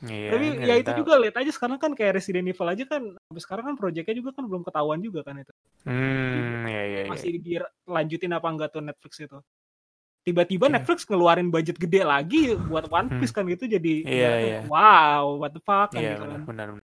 Iya. Tapi ya itu tahu. juga lihat aja sekarang kan kayak Resident Evil aja kan sampai sekarang kan proyeknya juga kan belum ketahuan juga kan itu. Hmm, iya iya iya. Masih dilanjutin apa enggak tuh Netflix itu. Tiba-tiba Oke. Netflix ngeluarin budget gede lagi buat One Hmm. Piece kan gitu jadi Iya, ya, iya. wow what the fuck kan Iya gitu benar kan. benar. benar.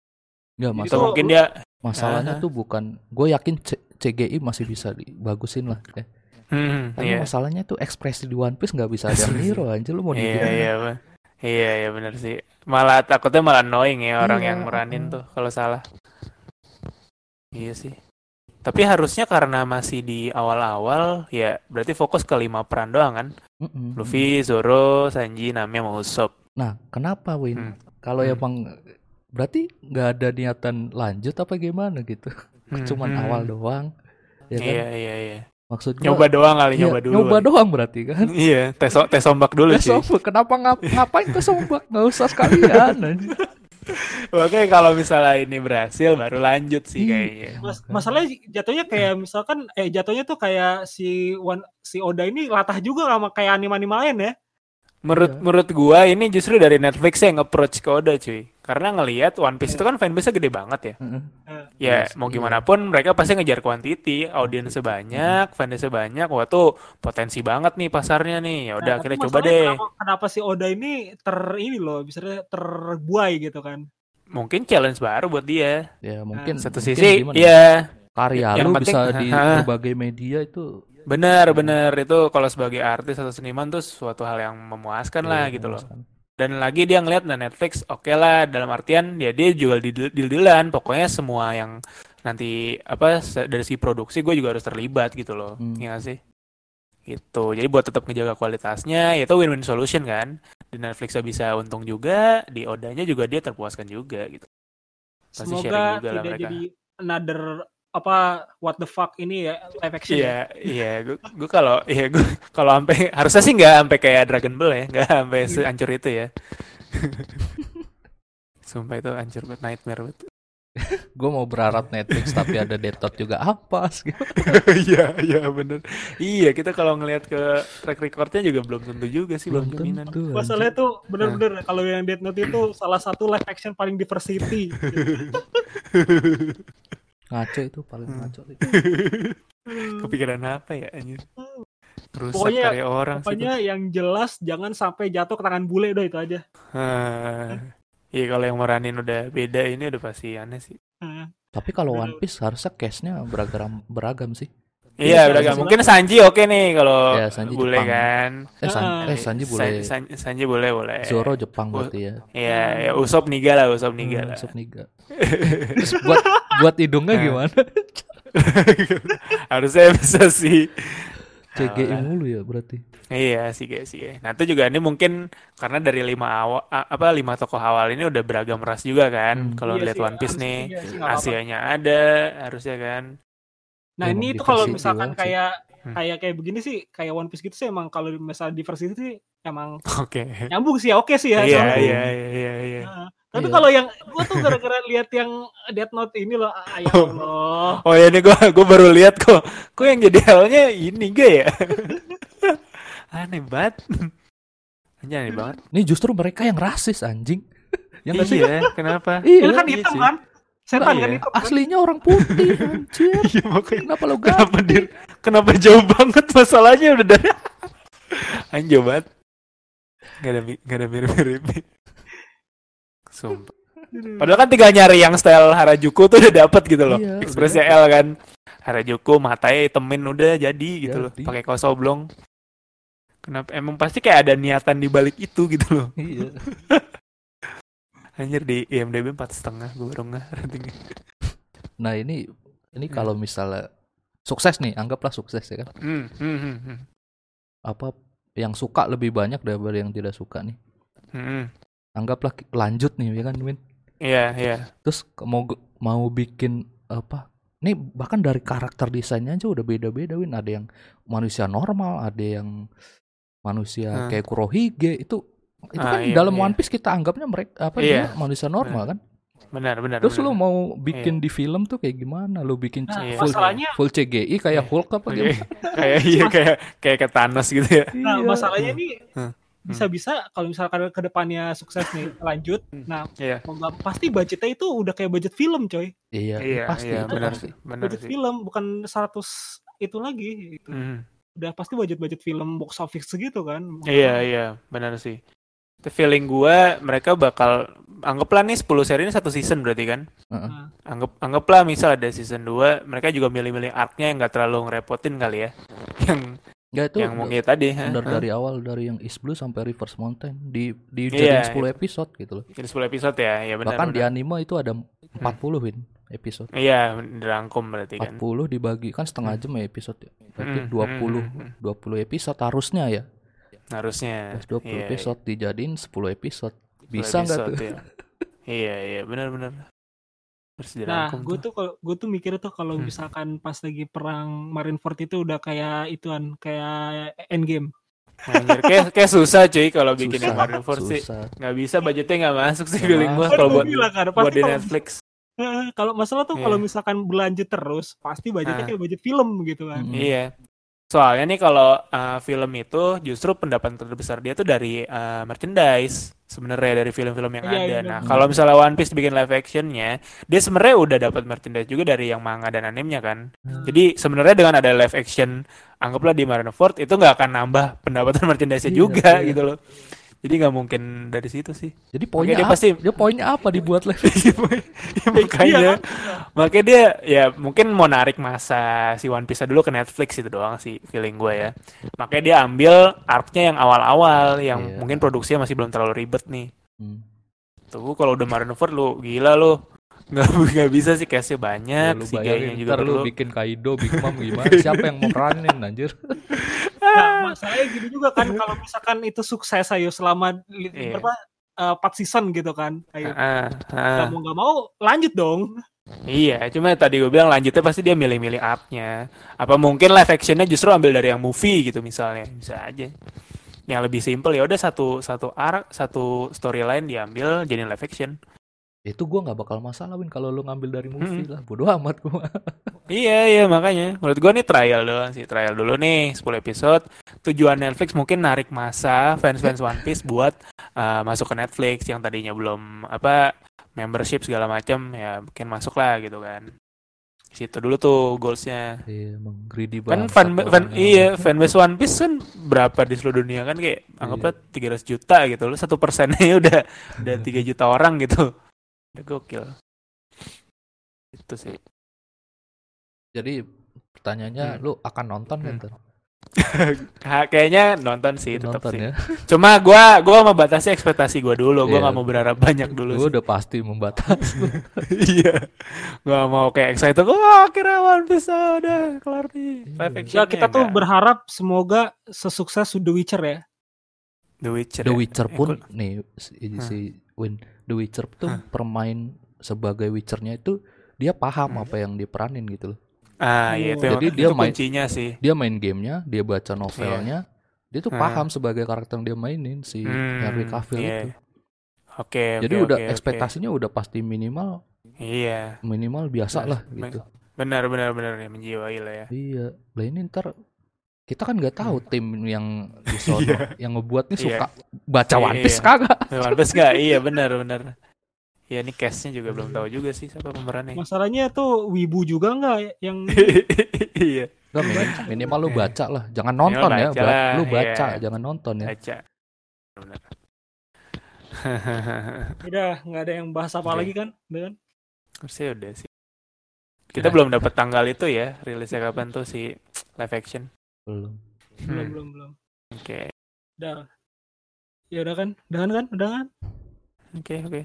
Nggak, Jadi masa- Atau tuh- mungkin dia masalahnya Aha. tuh bukan gue yakin C- CGI masih bisa dibagusin lah ya. hmm, Tapi iya. masalahnya tuh ekspresi di One Piece nggak bisa ada niru [laughs] aja lu mau Iya iya Pak. Iya iya benar sih. Malah takutnya malah annoying ya orang Iya, yang meranin tuh kalau salah. Iya sih. Tapi harusnya karena masih di awal-awal ya berarti fokus ke lima peran doang kan. Mm-mm. Luffy, Zoro, Sanji, Nami sama Usopp. Nah, kenapa Win? Hmm. Kalau Hmm. emang berarti nggak ada niatan lanjut apa gimana gitu? [laughs] Hmm, Cuman hmm. awal doang. Ya kan? Iya iya iya. Maksud gua, Nyoba doang kali iya, nyoba dulu. nyoba kali. doang berarti kan? [laughs] Iya, tes tes ombak dulu Ya sih. sombak, kenapa ngap ngapain ke sombak? Nggak usah sekalian. [laughs] Oke, kalau misalnya ini berhasil baru lanjut sih kayaknya. Mas, masalahnya jatuhnya kayak misalkan eh jatuhnya tuh kayak si One, si Oda ini latah juga sama kayak anime-anime lain ya. Menurut Iya. menurut gua ini justru dari Netflix yang approach ke Oda cuy. Karena ngelihat One Piece itu kan fanbase gede banget ya. Heeh. Ya, Yes, mau iya. gimana pun mereka pasti ngejar quantity, audiensnya banyak, fansnya banyak. Wah tuh potensi banget nih pasarnya nih. Ya udah Nah, akhirnya tapi coba deh. Kenapa, kenapa si Oda ini ter ini loh, misalnya terbuai gitu kan. Mungkin challenge baru buat dia. Ya mungkin Satu mungkin sisi, gimana? iya karya Yang lu penting- bisa di Hah. berbagai media itu benar benar itu kalau sebagai artis atau seniman tuh suatu hal yang memuaskan lah Iya, gitu loh. Dan lagi dia ngeliat nah Netflix oke lah dalam artian ya dia jual di deal-dealan pokoknya semua yang nanti apa dari si produksi gue juga harus terlibat gitu loh. Hmm. Iya nggak sih? Gitu. Jadi buat tetap ngejaga kualitasnya ya itu win-win solution kan. Di Netflix bisa untung juga, di Odanya juga dia terpuaskan juga gitu. Pasti Semoga juga lah tidak mereka. jadi another apa what the fuck ini ya live action. ya. Iya, iya, gue gue kalau iya gue [laughs] kalau sampai harusnya sih nggak sampai kayak Dragon Ball ya, nggak sampai Iya. sehancur itu ya. [laughs] Sumpah itu hancur banget nightmare banget. [laughs] Gue mau berharap Netflix tapi ada Death Note juga apa sih? Iya, iya bener. Iya, kita kalau ngelihat ke track recordnya juga belum tentu juga sih, belum jaminan. tentu, Masalahnya tuh bener-bener kalau yang Death Note itu salah satu live action paling diversity. Ngaco itu paling Hmm. ngaco itu. [laughs] Kepikiran apa ya anjir? Rusak Pokoknya- karya orang sih. Pokoknya yang jelas jangan sampai jatuh ke tangan bule udah itu aja. Iya kalau yang meranin udah beda ini udah pasti aneh sih. Nah, Tapi kalau. One Piece harusnya case-nya beragam beragam sih. Iya, Iya, udah Sanji mungkin Sanji oke nih kalau Ya, Sanji boleh Jepang. kan. Eh, San Ah. eh Sanji San- boleh. San- Sanji boleh boleh. Zoro Jepang berarti ya. Iya, ya Usop Niga lah, Usop Niga Hmm, lah. Sup Niga. Terus buat buat hidungnya Nah. gimana? [laughs] Harusnya bisa sih. CGI Alah. mulu ya berarti. Iya sih guys sih. Nah itu juga ini mungkin karena dari lima awal apa lima tokoh awal ini udah beragam ras juga kan. Hmm. Kalau iya lihat One Piece nih, iya. Asianya ada harusnya kan. Nah ini tuh kalau diversity misalkan banget sih. kayak Hmm. kayak kayak begini sih kayak One Piece gitu sih emang kalau misalnya diversity sih emang Oke. nyambung sih ya oke sih ya. Iya iya iya iya iya. Tapi Iya. kalau yang gua tuh gara-gara lihat yang Death Note ini loh, ah, ya Oh. Allah. Oh ya ini gua gua baru lihat kok. Kok yang jadi halnya ini gak ya? [laughs] aneh banget anjing aneh banget Ini justru mereka yang rasis anjing. yang iya kenapa Iya. Itu kan iya hitam sih. kan? Setan Iya. kan kan? Aslinya orang putih [laughs] anjir. iya makanya Kenapa lo kenapa ganti? dia kenapa jauh banget masalahnya udah dari [laughs] anjir banget nggak ada nggak ada mirip-mirip sumpah padahal kan tinggal nyari yang style Harajuku tuh udah dapet gitu loh Iya, ekspresi L kan Harajuku matanya hitemin udah jadi gitu loh Jadi. pakai kaos oblong kenapa emang pasti kayak ada niatan di balik itu gitu loh Iya. [laughs] anjir di IMDb empat setengah gue baru nggak ratingnya Nah, ini ini Hmm. kalau misalnya sukses nih, anggaplah sukses ya kan. hmm, hmm, hmm, hmm. Apa yang suka lebih banyak daripada yang tidak suka nih. Hmm, Anggaplah lanjut nih ya kan Win. iya iya Terus ke- mau mau bikin apa? Nih bahkan dari karakter desainnya aja udah beda-beda Win. Ada yang manusia normal, ada yang manusia Hmm. kayak Kurohige itu itu Ah, kan iya, dalam iya. One Piece kita anggapnya mereka apa Iya, dia manusia normal kan. benar benar Terus benar. lu mau bikin di film tuh kayak gimana? Lu bikin Nah, Iya. full, masalahnya full CGI kayak Iya. Hulk apa gimana? [laughs] kayak iya kayak kayak ke Thanos gitu ya Nah, Iya. masalahnya nih Hmm. bisa-bisa kalau misalkan ke depannya sukses nih lanjut, nah iya pasti budgetnya itu udah kayak budget film coy, Iya, iya pasti iya itu benar pasti. benar budget sih film bukan 100 itu lagi, gitu. Hmm. udah pasti budget budget film box office segitu kan. iya iya benar sih feeling gua mereka bakal anggaplah nih 10 seri ini satu season berarti kan Heeh. Nah, anggap anggaplah misal ada season 2 mereka juga milih-milih arc-nya yang nggak terlalu ngerepotin kali ya [laughs] yang Nggak itu yang mungkin tadi benar Ha? dari awal dari yang East Blue sampai Reverse Mountain di di Iya, jadiin 10 episode gitu loh. Ini 10 episode ya ya benar Bahkan di benar. anime itu ada 40 win episode. iya dirangkum berarti kan 40 dibagi kan setengah jam ya episode ya. Berarti Hmm, 20 hmm, hmm. 20 episode harusnya ya. Harusnya Terus 20 Iya, iya. episode dijadiin 10 episode. Bisa nggak tuh? ya. [laughs] iya iya benar benar harus Nah, gue tuh. tuh kalau gue tuh mikir tuh kalau Hmm. misalkan pas lagi perang Marineford itu udah kayak ituan kayak Endgame. Anjir, kayak, kayak susah cuy kalau bikin yang Susah, Marineford sih nggak bisa budgetnya nggak masuk sih feeling gua masuk. kalau buat kan, buat di kalau- Netflix kalau masalah tuh Iya. kalau misalkan berlanjut terus pasti budgetnya Ah. kayak budget film gitu kan. Mm. iya soalnya nih kalau uh, film itu justru pendapatan terbesar dia tuh dari uh, merchandise sebenarnya dari film-film yang Iya, ada iya, nah benar. kalau misalnya One Piece bikin live actionnya dia sebenarnya udah dapat merchandise juga dari yang manga dan animenya kan Hmm. jadi sebenarnya dengan ada live action anggaplah di Marineford itu nggak akan nambah pendapatan merchandise-nya Iya, juga iya. gitu loh jadi nggak mungkin dari situ sih. Jadi poinnya dia pasti- Dia poinnya apa dibuat live? [laughs] Ya, [laughs] makanya. Iya, makanya dia ya mungkin mau narik masa si One Piece dulu ke Netflix itu doang sih feeling gue ya. Makanya dia ambil arc-nya yang awal-awal yang Iya. mungkin produksinya masih belum terlalu ribet nih. Hmm. tuh kalau udah Marineford lu gila lu nggak nggak bisa sih cashnya banyak Ya, lu si bayangin juga ntar lu perlu bikin Kaido, Big Mom [laughs] gimana? Siapa yang mau peranin anjir? Nah, masalahnya gini juga kan kalau misalkan itu sukses ayo selama Iya. berapa eh, 4 season gitu kan. Ayo Ah, ah. nggak mau nggak mau lanjut dong. Iya, cuma tadi gue bilang lanjutnya pasti dia milih-milih art-nya. Apa mungkin live actionnya justru ambil dari yang movie gitu misalnya, bisa aja. Yang lebih simple ya udah satu satu arc, satu storyline diambil jadi live action. Itu gua nggak bakal masalah Win kalau lu ngambil dari movie Hmm. lah. Bodoh amat gua. [laughs] Iya, iya makanya. Menurut gue nih trial doang sih, trial dulu nih 10 episode. Tujuan Netflix mungkin narik masa fans-fans One Piece buat uh, masuk ke Netflix yang tadinya belum apa membership segala macam ya mungkin masuk lah gitu kan. Situ dulu tuh goalsnya. Iya, emang greedy kan banget. fan, fan iya fanbase One Piece kan berapa di seluruh dunia kan kayak Iya. anggaplah 300 juta gitu loh satu persennya [laughs] udah udah 3 juta orang gitu udah gokil itu sih Jadi pertanyaannya Hmm. lu akan nonton? Hmm. [laughs] Ha, kayaknya nonton sih tetap Nonton sih ya. cuma gua gua membatasi ekspektasi gua dulu gua Iya. nggak mau berharap banyak dulu Lu sih. udah pasti membatasi. [laughs] iya gua mau kayak excited wah akhirnya One Piece ah, udah kelar nih action Ya kita tuh berharap semoga sesukses The Witcher ya. The Witcher The ya. Witcher Eh, pun gua- nih si, Hah. si Win The Witcher tuh Hah. permain sebagai Witchernya itu dia paham Hmm. apa yang diperanin gitu loh. ah iya itu, Jadi emang- dia itu main- kuncinya sih Dia main gamenya, dia baca novelnya, dia tuh Hah. paham sebagai karakter yang dia mainin si Hmm, Henry Cavill iya. itu. oke Jadi oke, udah oke. ekspektasinya udah pasti minimal iya minimal biasa Benar, lah gitu. benar benar benar ya menjiwai lah ya Iya, lah ini ntar kita kan nggak tahu tim yang di sono [laughs] yang ngebuatnya Iya. suka baca One Piece Iya. kagak. One Piece nggak? [laughs] Iya benar benar. Ya ini cast-nya juga belum tahu juga sih siapa pemerannya. Masalahnya tuh wibu juga nggak yang [laughs] Iya. Nggak, minim- minimal lu Iya. baca lah, jangan nonton ya. baca lah, lu baca, iya. jangan nonton ya. Baca. Benar. udah nggak ada yang bahas apa Oke. lagi kan, udah kan? Harusnya udah sih. Kita belum dapat tanggal itu ya, rilisnya kapan tuh si live action. Belum. Belum Hmm, belum belum. Oke. Udah. Ya udah kan, udah kan kan, udah kan? Oke, oke.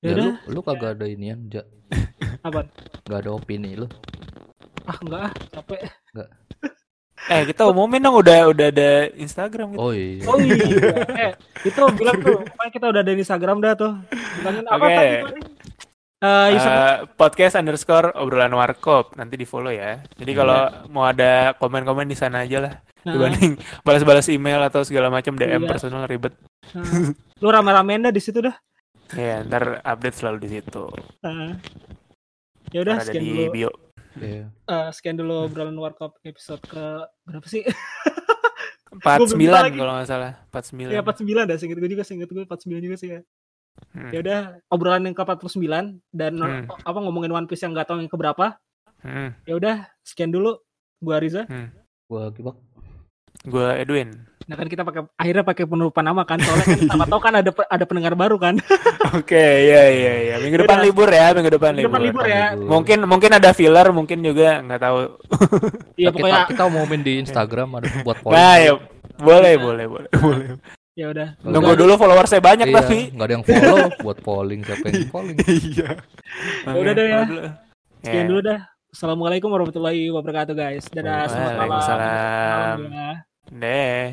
Ya Ya, udah, lu lu kagak ada inian, ja, [laughs] apa? nggak ada opini lu. Ah enggak ah, capek. [laughs] Eh, kita umumin dong udah udah ada Instagram gitu. Oh iya. Oh iya, eh itu bilang tuh, kita udah ada di Instagram dah tuh. Bilangin apa Oke. tadi? Eh, user- Eh, podcast underscore obrolan warkop nanti di follow ya. Jadi kalau mau ada komen-komen di sana aja lah. Nah, Dibanding [laughs] balas-balas email atau segala macam DM Iya. personal ribet. nah. lu rame-ramein dah di situ dah. Ya, ntar update selalu di situ. Nah. Ya udah sekian di dulu. bio. Iya. eh, sekian dulu obrolan warkop episode ke berapa sih? 49 [laughs] lagi. kalau nggak salah. 49. ya 49 dah, seinget gue juga, seinget gue 49 juga sih ya. Hmm. Ya udah, obrolan yang ke 49 dan Hmm. apa ngomongin One Piece yang nggak tahu yang keberapa. Hmm. Ya udah, sekian dulu. Gua Riza. Gua gibak. Gue Edwin. Nah kan kita pakai akhirnya pakai penutupan nama kan soalnya kan sama [laughs] tahu kan ada ada pendengar baru kan. [laughs] Oke, iya iya iya. Minggu depan Yaudah. libur ya, minggu depan Minggu depan libur. libur ya. Mungkin mungkin ada filler, mungkin juga nggak tahu. Iya kita, pokoknya kita umumin di Instagram ada buat polling. Nah, ya, boleh boleh boleh boleh. Ya udah. Nunggu dulu followersnya banyak Iya, tapi. nggak ada yang follow buat polling siapa yang [laughs] polling. Iya. Ya udah deh ya. Dulu. Sekian Ya. dulu dah. Assalamualaikum warahmatullahi wabarakatuh guys. Dadah, selamat malam. Waalaikumsalam. Malam. Deh.